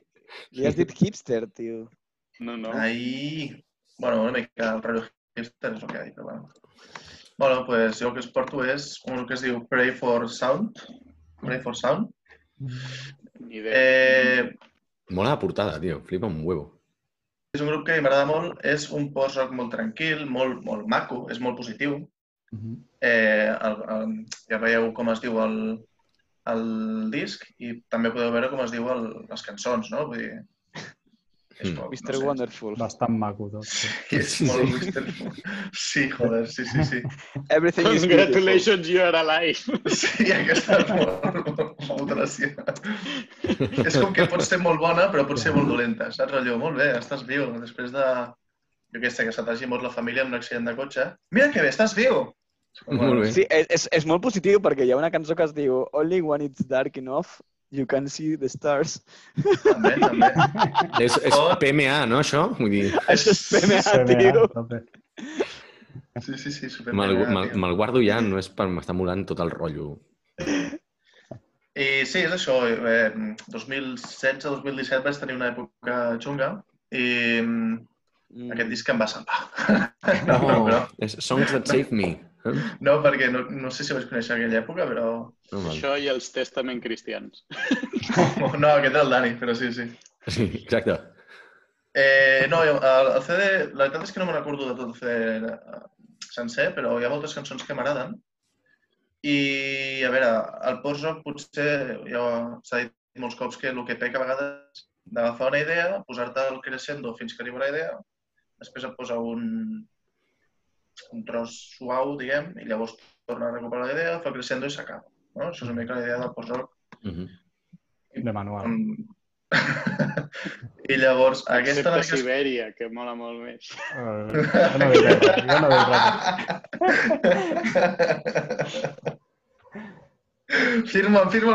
li has dit hipster, tío. No, no. Ahí... Bueno, una mica el rotllo hipster és el que ha, però bueno. Bueno, pues jo el que es porto és un que es diu Pray for Sound. Pray for Sound. Ni idea. Eh, Mola la portada, tio. Flipa un huevo. és un grup que m'agrada molt. És un post-rock molt tranquil, molt, molt maco, és molt positiu. Mhm. Eh, el, el, ja veieu com es diu el, el disc i també podeu veure com es diu el, les cançons, no? Vull dir, és Mm. Mr. no sé. Wonderful. Bastant maco tot. Sí. Sí, *laughs* és molt Mr. Sí, joder, sí, sí, sí. Everything is beautiful. Congratulations, you are alive. Sí, *laughs* aquesta és molt, molt gràcia. És com que pot ser molt bona, però pot ser molt dolenta, saps? Allò, molt bé, estàs viu. Després de, jo què sé, que se t'hagi mort la família en un accident de cotxe. Mira que bé, estàs viu! Molt bé. Sí, és, és, és molt positiu perquè hi ha una cançó que es diu Only when it's dark enough you can see the stars. També, també. *laughs* És, és PMA, no, això? Vull dir, Això és PMA, CMA, tio. Sí, sí, sí, super me'l PMA, me, tio. me guardo ja, no és per m'estar molant tot el rotllo. I sí, és això. Eh, 2016-2017 vaig tenir una època xunga i mm, Mm. aquest disc em va salvar. No, *laughs* però, és Songs That Save Me. *laughs* No, perquè no, no sé si vaig conèixer aquella època, però... No. Això i els testament cristians. *laughs* No, aquest era el Dani, però sí, sí. Sí, exacte. Eh, no, el, el CD, la veritat és que no me'n recordo de tot el CD eh, sencer, però hi ha moltes cançons que m'agraden. I, a veure, el post-rock potser, ja s'ha dit molts cops que el que peca a vegades d'agafar una idea, posar-te el crescendo fins que arriba la idea, després et posa un, un tros suau, diguem, i llavors torna a recuperar la idea, fa crescendo i s'acaba. No? Això és una mica la idea del post-rock. De manual. amb, I llavors, aquesta... Excepte una mica- Sibèria, que mola molt més. Jo no res, jo no res.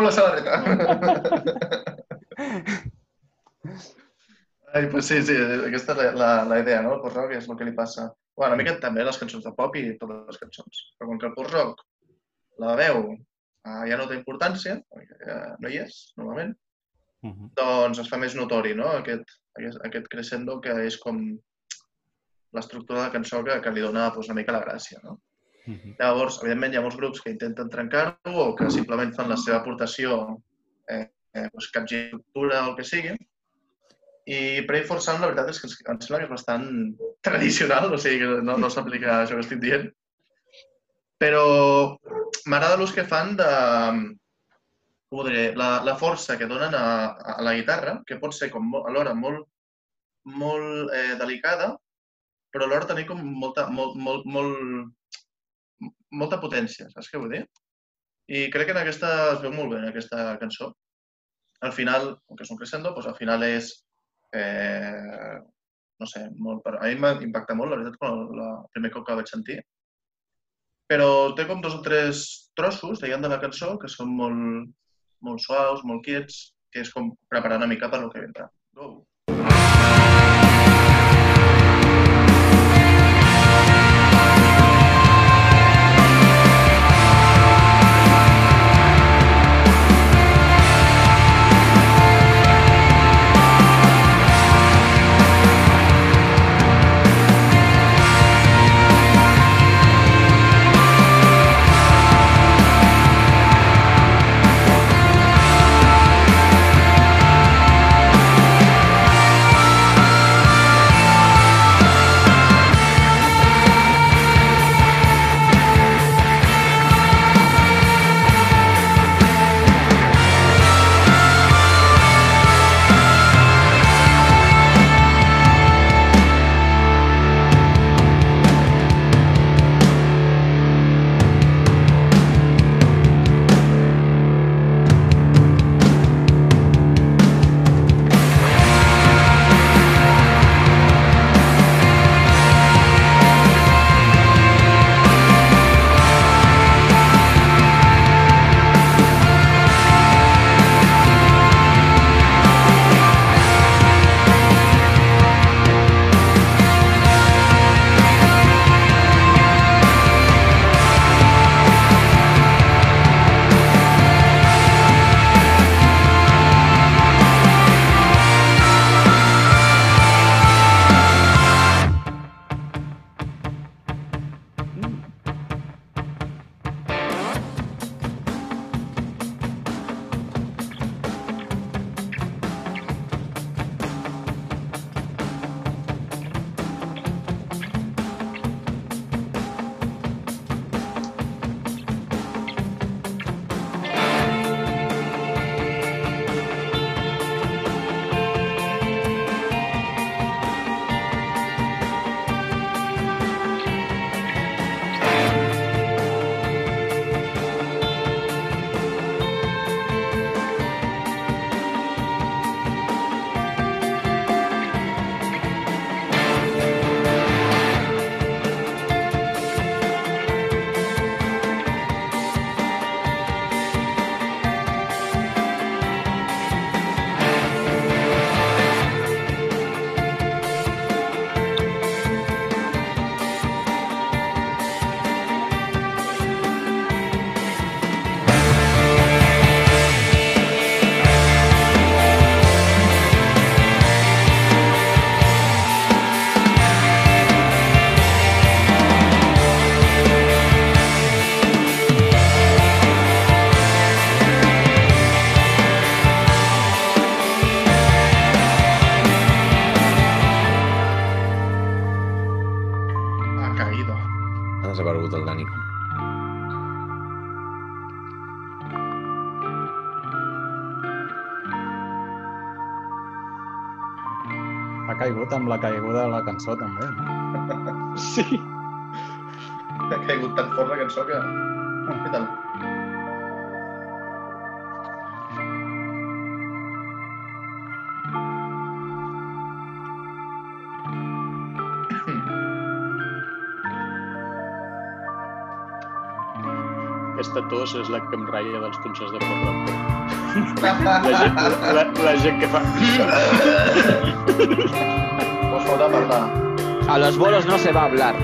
la samarreta. *laughs* Ai, pues sí, sí, aquesta és la, la, la idea, no? El post-rock és el que li passa. Bueno, una mica també les cançons de pop i totes les cançons. Però com que el post-rock, la veu, eh, ja no té importància, perquè ja no hi és, normalment, Mhm. doncs es fa més notori, no? Aquest, aquest, aquest crescendo que és com l'estructura de la cançó que, que li dona doncs, una mica la gràcia, no? Mhm. Llavors, evidentment, hi ha molts grups que intenten trencar-ho o que simplement fan la seva aportació eh, eh, doncs, capgitura o el que sigui. I Pray for Sound, la veritat és que em sembla que és bastant tradicional, o sigui que no, no s'aplica això que estic dient. Però m'agrada l'ús que fan de, com ho diré, la, la força que donen a, a la guitarra, que pot ser com molt, alhora molt, molt eh, delicada, però alhora tenir com molta, molt, molt, molt, molta potència, saps què vull dir? I crec que en aquesta es veu molt bé, en aquesta cançó. Al final, com que és un crescendo, doncs al final és, eh, no sé, molt, a mi m'impacta molt, la veritat, quan la, el primer cop que vaig sentir. Però té com dos o tres trossos, deien de la cançó, que són molt, molt suaus, molt quiets, que és com preparar una mica per lo que vindrà. Go! amb la caiguda de la cançó, també. No? *laughs* Sí. Ha caigut tan fort la cançó que... Què tal? Aquesta tos és la que em ratlla dels concerts de Port Rock. *laughs* La gent, la, la gent que fa... *laughs* A los bolos no se va a hablar.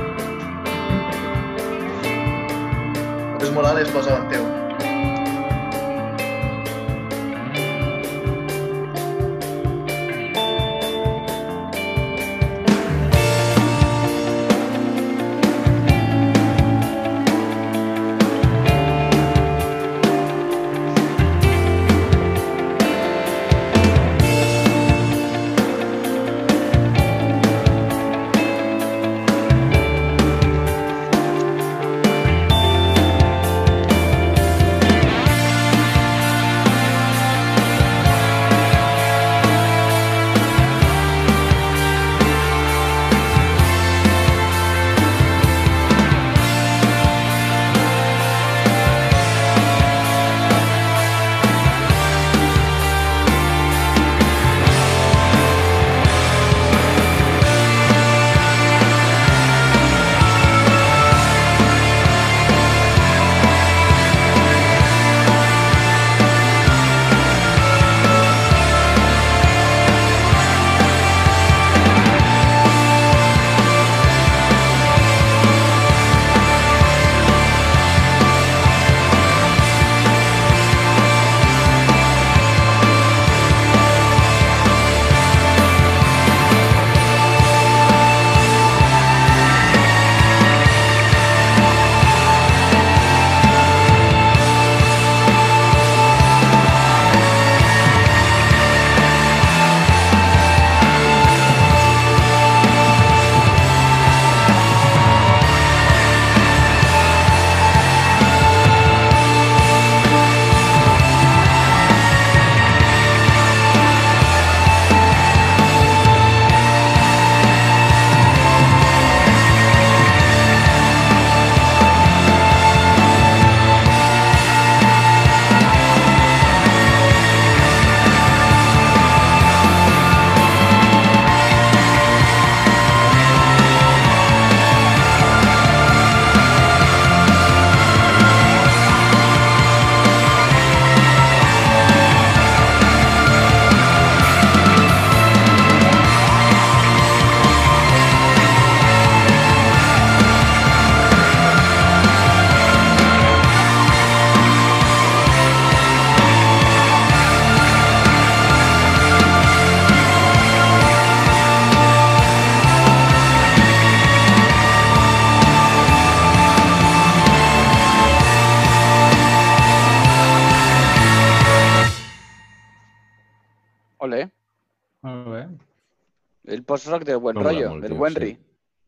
Post-rock del buen rollo, molt, del buen sí. ri.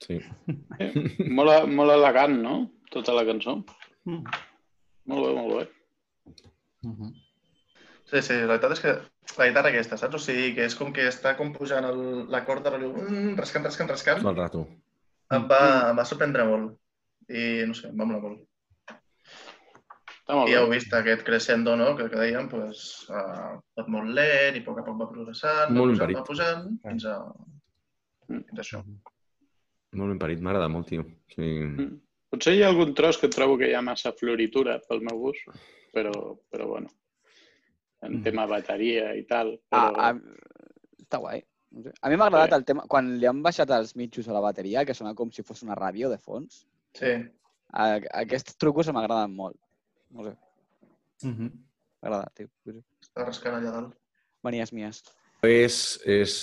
Sí. *laughs* Molt, molt elegant, no? Tota la cançó. Mm. Molt bé, molt bé. Mhm. Sí, sí, la veritat és que la guitarra aquesta, saps? O sigui, que és com que està com pujant el- l'acord de rotllo, mm, rascant, rascant, rascant, Tot el rato. em va, em va sorprendre molt. I, no sé, em va molar molt. Està molt I heu vist aquest crescendo, no?, que, que dèiem, pues, uh, tot molt lent i a poc a poc va progressant, va Molt pujant, parit. va pujant, fins a, Mm. a això. Molt ben parit, m'agrada molt, tio. Sí. Mm. Potser hi ha algun tros que trobo que hi ha massa floritura pel meu gust, però, però bueno, en Mm. tema bateria i tal. Ah, Però... ah, està guai. A mi m'ha agradat el tema... Quan li han baixat els mitjos a la bateria, que sona com si fos una ràdio de fons, Sí, a, aquests trucos m'agraden molt. No sé, Mhm. m'agrada, tio. està rascant allà dalt. Manies mies. És, és,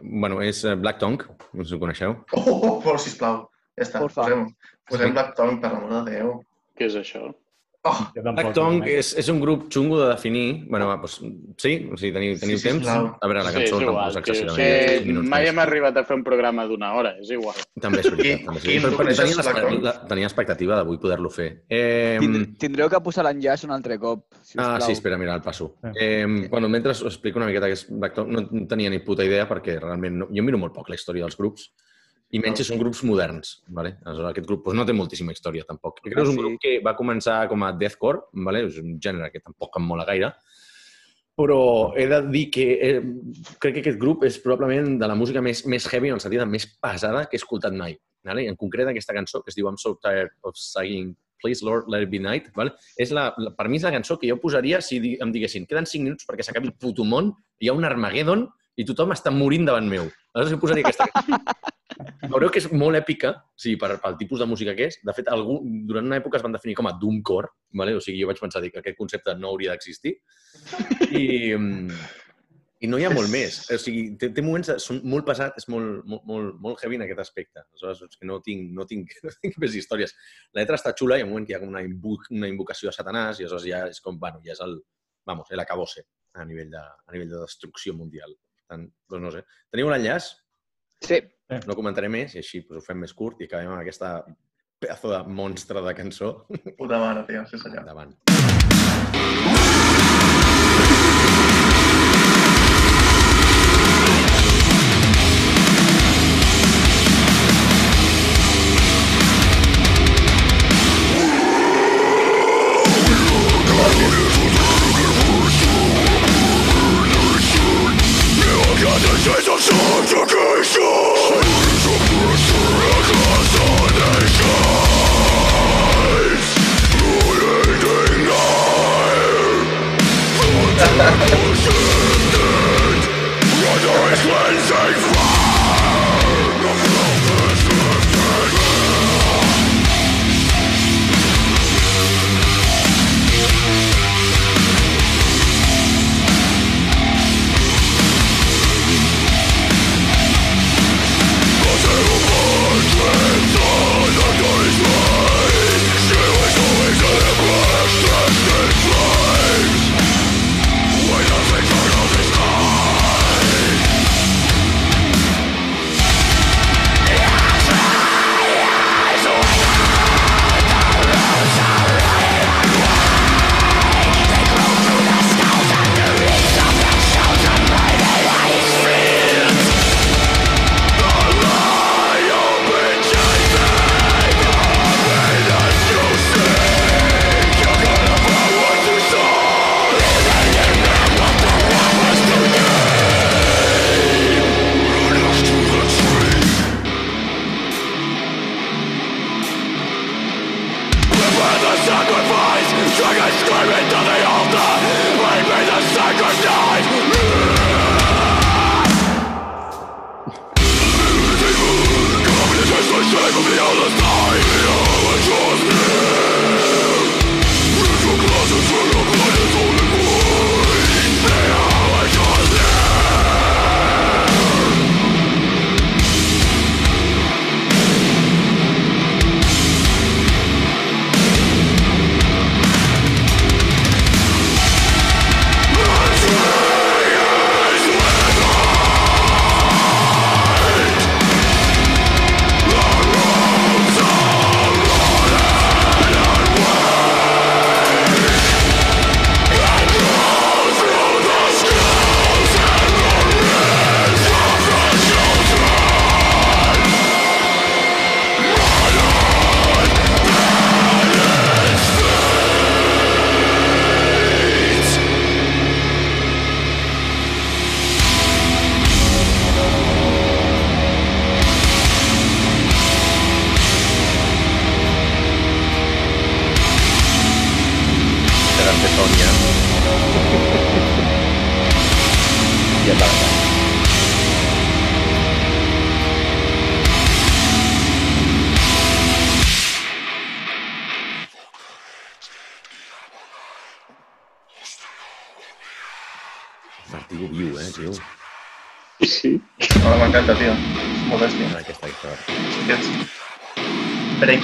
bueno, és eh, Black Tongue, no sé si ho coneixeu. Oh, oh, oh, sisplau. Ja està, posem, posem Black Tongue, per l'amor de Déu. Què és això? Oh, tampoc Black Tongue conec. és, és un grup xungo de definir. Bueno, va, doncs, sí, o sigui, teniu, teniu Sí, sí, temps. sisplau. A veure, la Sí, cançó és tampoc igual, és tio. excessivament. Sí, mai hem arribat a fer un programa d'una hora, és igual. També és veritat. També és veritat. Però, tenia, la, tenia expectativa d'avui poder-lo fer. Eh, Tind Tindreu que posar l'enllaç un altre cop, sisplau. Ah, sí, espera, mira, el passo. Sí. Eh, bueno, mentre us explico una miqueta què és Black Tongue, no tenia ni puta idea perquè realment no, jo miro molt poc la història dels grups i menys si són grups moderns. Vale? Aleshores, aquest grup doncs, no té moltíssima història, tampoc. Crec que és un sí. grup que va començar com a deathcore, vale? és un gènere que tampoc em mola gaire, però he de dir que eh, crec que aquest grup és probablement de la música més, més heavy, en el sentit de més pesada que he escoltat mai. Vale? En concret aquesta cançó, que es diu I'm so tired of singing Please Lord, Let It Be Night. Vale? És la, la, per mi és la cançó que jo posaria si di- em diguessin queden 5 minuts perquè s'acabi el puto món, hi ha un Armageddon i tothom està morint davant meu. Aleshores jo posaria aquesta cançó. *laughs* Veureu que és molt èpica, sí, per, pel tipus de música que és. De fet, algú, durant una època es van definir com a doomcore, vale? o sigui, jo vaig pensar que aquest concepte no hauria d'existir. I, mm, I no hi ha molt més. O sigui, té, té moments... De, són molt pesat, és molt, molt, molt, molt heavy en aquest aspecte. Aleshores, és que no tinc, no tinc, *laughs* no tinc més històries. La lletra està xula, hi ha un moment que hi ha una, invo una invocació a Satanàs i aleshores ja és com, bueno, ja és el, vamos, el acabose a nivell de, a nivell de destrucció mundial. Per tant, doncs no sé. Teniu l'enllaç? Sí. No comentaré més i així doncs, ho fem més curt i acabem amb aquesta pedazo de monstre de cançó. Puta mare, tio, sí senyor. Endavant.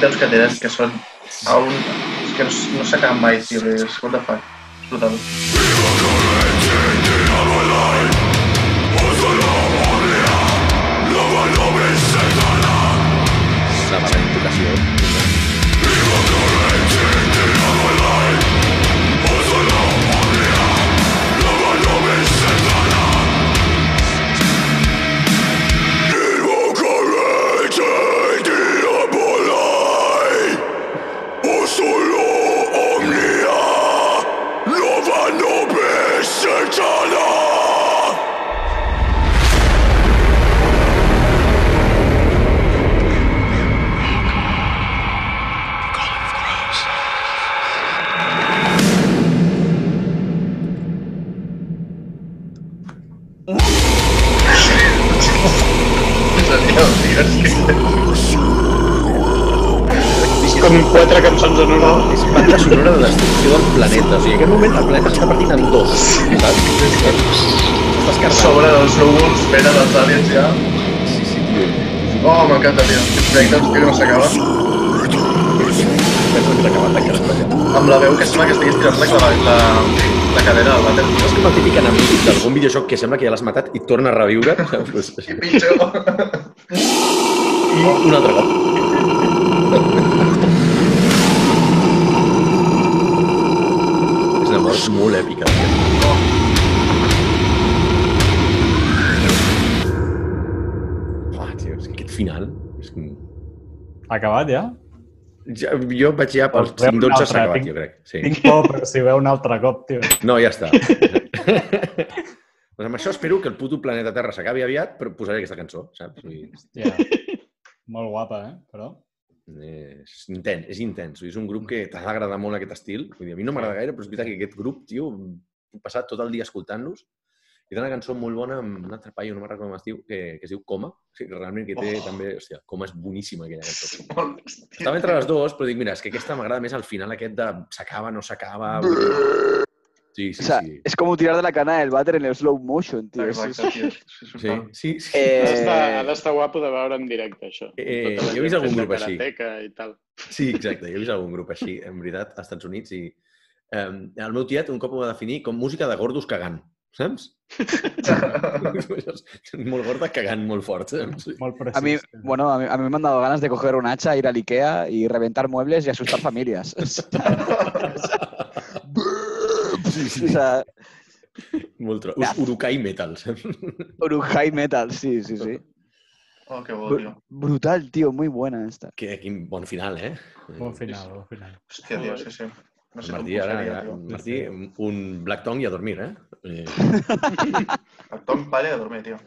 Breakdowns que tenen que són a un... Que no, no s'acaben mai, tio. És what the fuck. És sembla que ja l'has matat i torna a reviure. *laughs* I pitjor. un altre cop. És una mort molt èpica. Uah, tio, és que aquest final... És... acabat ja? Ja, jo vaig ja pels Doncs fem un 5-12 s'ha acabat, tinc- jo crec. Sí. Tinc por per si veu un altre cop, tio. No, ja està. *laughs* doncs amb això espero que el puto planeta Terra s'acabi aviat, però posaré aquesta cançó, saps? Vull Ja. *laughs* Molt guapa, eh? Però... És intens, és intens. És un grup que t'ha d'agradar molt aquest estil. Vull dir, a mi no m'agrada gaire, però és veritat que aquest grup, tio, he passat tot el dia escoltant-los i té una cançó molt bona amb un altre paio, no me'n recordo com es diu, que, que es diu Coma. O sigui, que realment que té Oh. també... Hòstia, Coma és boníssima aquella cançó. Hòstia. *laughs* Estava entre les dues, però dic, mira, és que aquesta m'agrada més al final aquest de s'acaba, no s'acaba... Sí, sí, O sea, sí. es como tirar de la cana del váter en el slow motion, tío. Exacte, tio. Sí, sí, Sí. Ha Eh, d'estar- Ha d'estar guapo de veure en directe, això. Eh, jo he vist algun grup així. I tal. Sí, exacte. Jo he vist algun grup així, en veritat, als Estats Units i eh, el meu tiet un cop ho va definir com música de gordos cagant, saps? *laughs* molt gorda cagant molt fort, saps? Molt precís. A mí, sí. bueno, a mí, a mí me han dado ganas de coger un hacha, ir al Ikea y reventar muebles y asustar familias. *laughs* Sí, sí, o sea, molt tro... Urukai metal, *laughs* saps? Urujai Metal, sí, sí, sí. Oh, que bo, Br- tio. brutal, tío, muy buena esta. Que, quin bon final, eh? Bon final, bon final. Hòstia, tio, sí, sí. No sé Martí, ara, posaria, ja. Martí, un- black tongue i a dormir, eh? eh *laughs* El Tom palla de dormir, tio.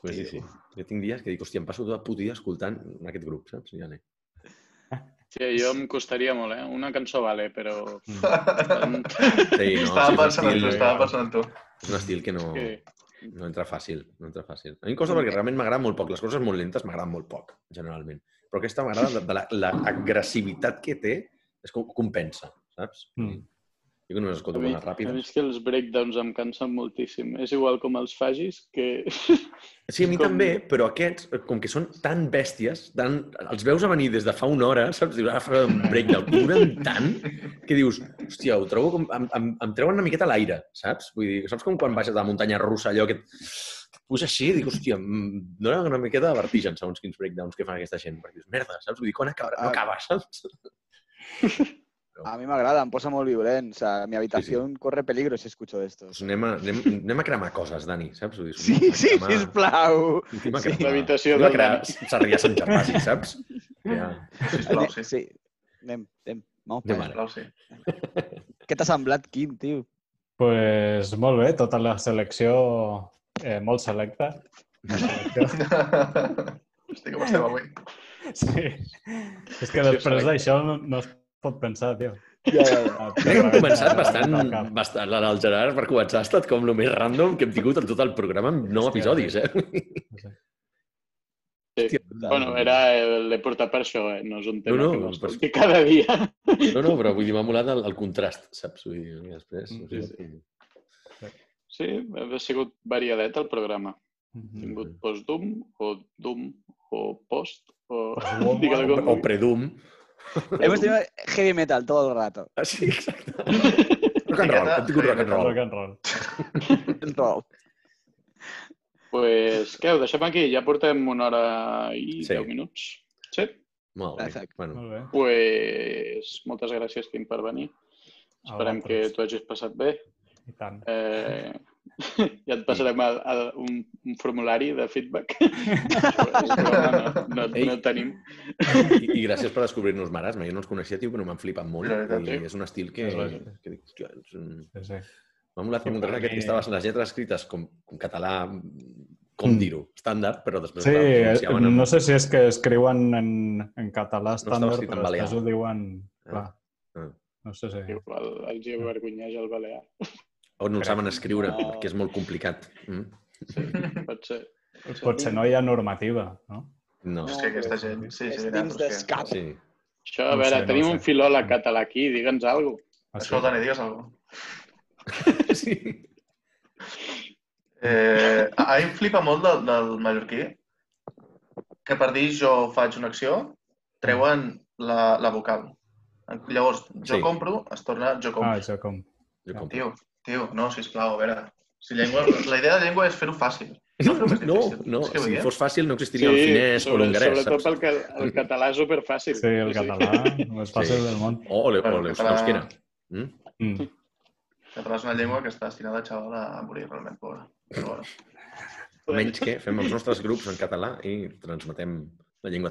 pues sí, sí. Jo tinc dies que dic, hòstia, em passo tot el puto dia escoltant aquest grup, saps? Ja n'he. Sí, jo em costaria molt, eh? Una cançó vale, però... Mm. Sí, no, estava sí, pensant en estil, tu, estava pensant en tu. és un estil que no, Sí. no entra fàcil, no entra fàcil. A mi em costa perquè realment m'agrada molt poc. Les coses molt lentes m'agraden molt poc, generalment. Però aquesta m'agrada de, de la- l'agressivitat que té, és com compensa, saps? Mm. Jo que només A escolto bones a mi ràpides. és que els breakdowns em cansen moltíssim. És igual com els fagis, que... *laughs* Sí, a mi com- també, però aquests, com que són tan bèsties, tan... els veus a venir des de fa una hora, saps? Dius, ara faré un breakdown. Duren tant que dius, hòstia, ho trobo com... Em, em, em treuen una miqueta l'aire, saps? Vull dir, saps com quan baixes de la muntanya russa, allò que et et puja així, dic, hòstia, em dona una miqueta de vertigen segons quins breakdowns que fan aquesta gent. Perquè dius, merda, saps? Vull dir, quan acaba? No Ah. acaba, saps? *laughs* A mí me agrada, em posa molt violent. O sea, mi habitación corre peligro si escucho esto. Pues anem, a, anem, anem a cremar coses, Dani, saps? Vull dir, Sí, sí, cremar- sisplau. anem a Sí. cremar- L'habitació anem a del Dani. Sarrià Sant Gervasi, *laughs* saps? Ja. Sisplau, sí. Sí. Anem, anem. Vamos Anem. Sisplau, sí. *laughs* Què t'ha semblat, Quim, tio? pues molt bé, tota la selecció eh, molt selecta. *laughs* Hosti, com estem avui? Sí. És que després d'això no, no es pot pensar, tio. Ja, ja, ja. Crec que hem començat bastant, bastant el Gerard, per començar, ha estat com el més random que hem tingut en tot el programa amb nou Hòstia, episodis, eh? Sí. Bueno, era, l'he portat per això, eh? No és un tema No, no, que però- cada dia. No, no, però vull dir, m'ha molat el, el contrast, saps? Vull dir, després... Mm, o sigui, sí. Sí, ha sigut variadet el programa. Ha Mhm. tingut post-Doom, o Doom, o post, o... O, *laughs* com o vulgui. predum. Hemos tenido heavy metal todo el rato. Ah, sí, exacte. *laughs* Rock and roll, rock and roll. Rock and roll. No. pues, què, ho deixem aquí? Ja portem una hora i Sí. deu minuts. Sí? Molt bé. Perfecte. Bueno, Molt bé. pues, moltes gràcies, Quim, per venir. Esperem que t'ho hagis passat bé. I tant. Eh, *laughs* ja et passarem a, a un, un formulari de feedback. *laughs* no, no, Ei. no tenim. I, I gràcies per descobrir-nos Marasme. Jo no els coneixia, tio, però m'han flipat molt. Veritat, I és un estil que... Que dic, hòstia, és un... Sí, sí. M'ha molat Sí, com per aquest mi- que estaves les lletres escrites com, com català, com Mm. dir-ho, estàndard, però després Sí, clar, eh, pronunciaven amb- no sé si és que escriuen en, en català estàndard, en però després ho diuen... Ah. Clar. Ah. No sé si... Igual els hi avergonyeix el balear. O no el saben escriure, No. perquè és molt complicat. Mm. Pot ser. Potser no hi ha normativa, no? No. És que aquesta gent... Sí, És sí, dins d'escap. Sí. Això, a No veure, sé, no tenim sé. un filòleg català aquí, digue'ns alguna cosa. Ah, sí? Escolta, ni digues alguna *laughs* cosa. sí. Eh, a mi em flipa molt del, del mallorquí que per dir jo faig una acció treuen la, la vocal. Llavors, jo Sí. compro, es torna jo Ah, compro. això com... Jo compro. Tio, tio, no, sisplau, a veure. Si llengua, la idea de llengua és fer-ho fàcil. No, No, no, És que vull si fos fàcil no existiria el finès o l'hongarès, sobretot saps? perquè el, el català és superfàcil. Sí, el català, el més fàcil Sí. del món. O, l'eusquera. Mm? Mm. El català és una llengua que està destinada, xaval, a morir realment, pobra. Però bueno. Menys que fem els nostres grups en català i transmetem la llengua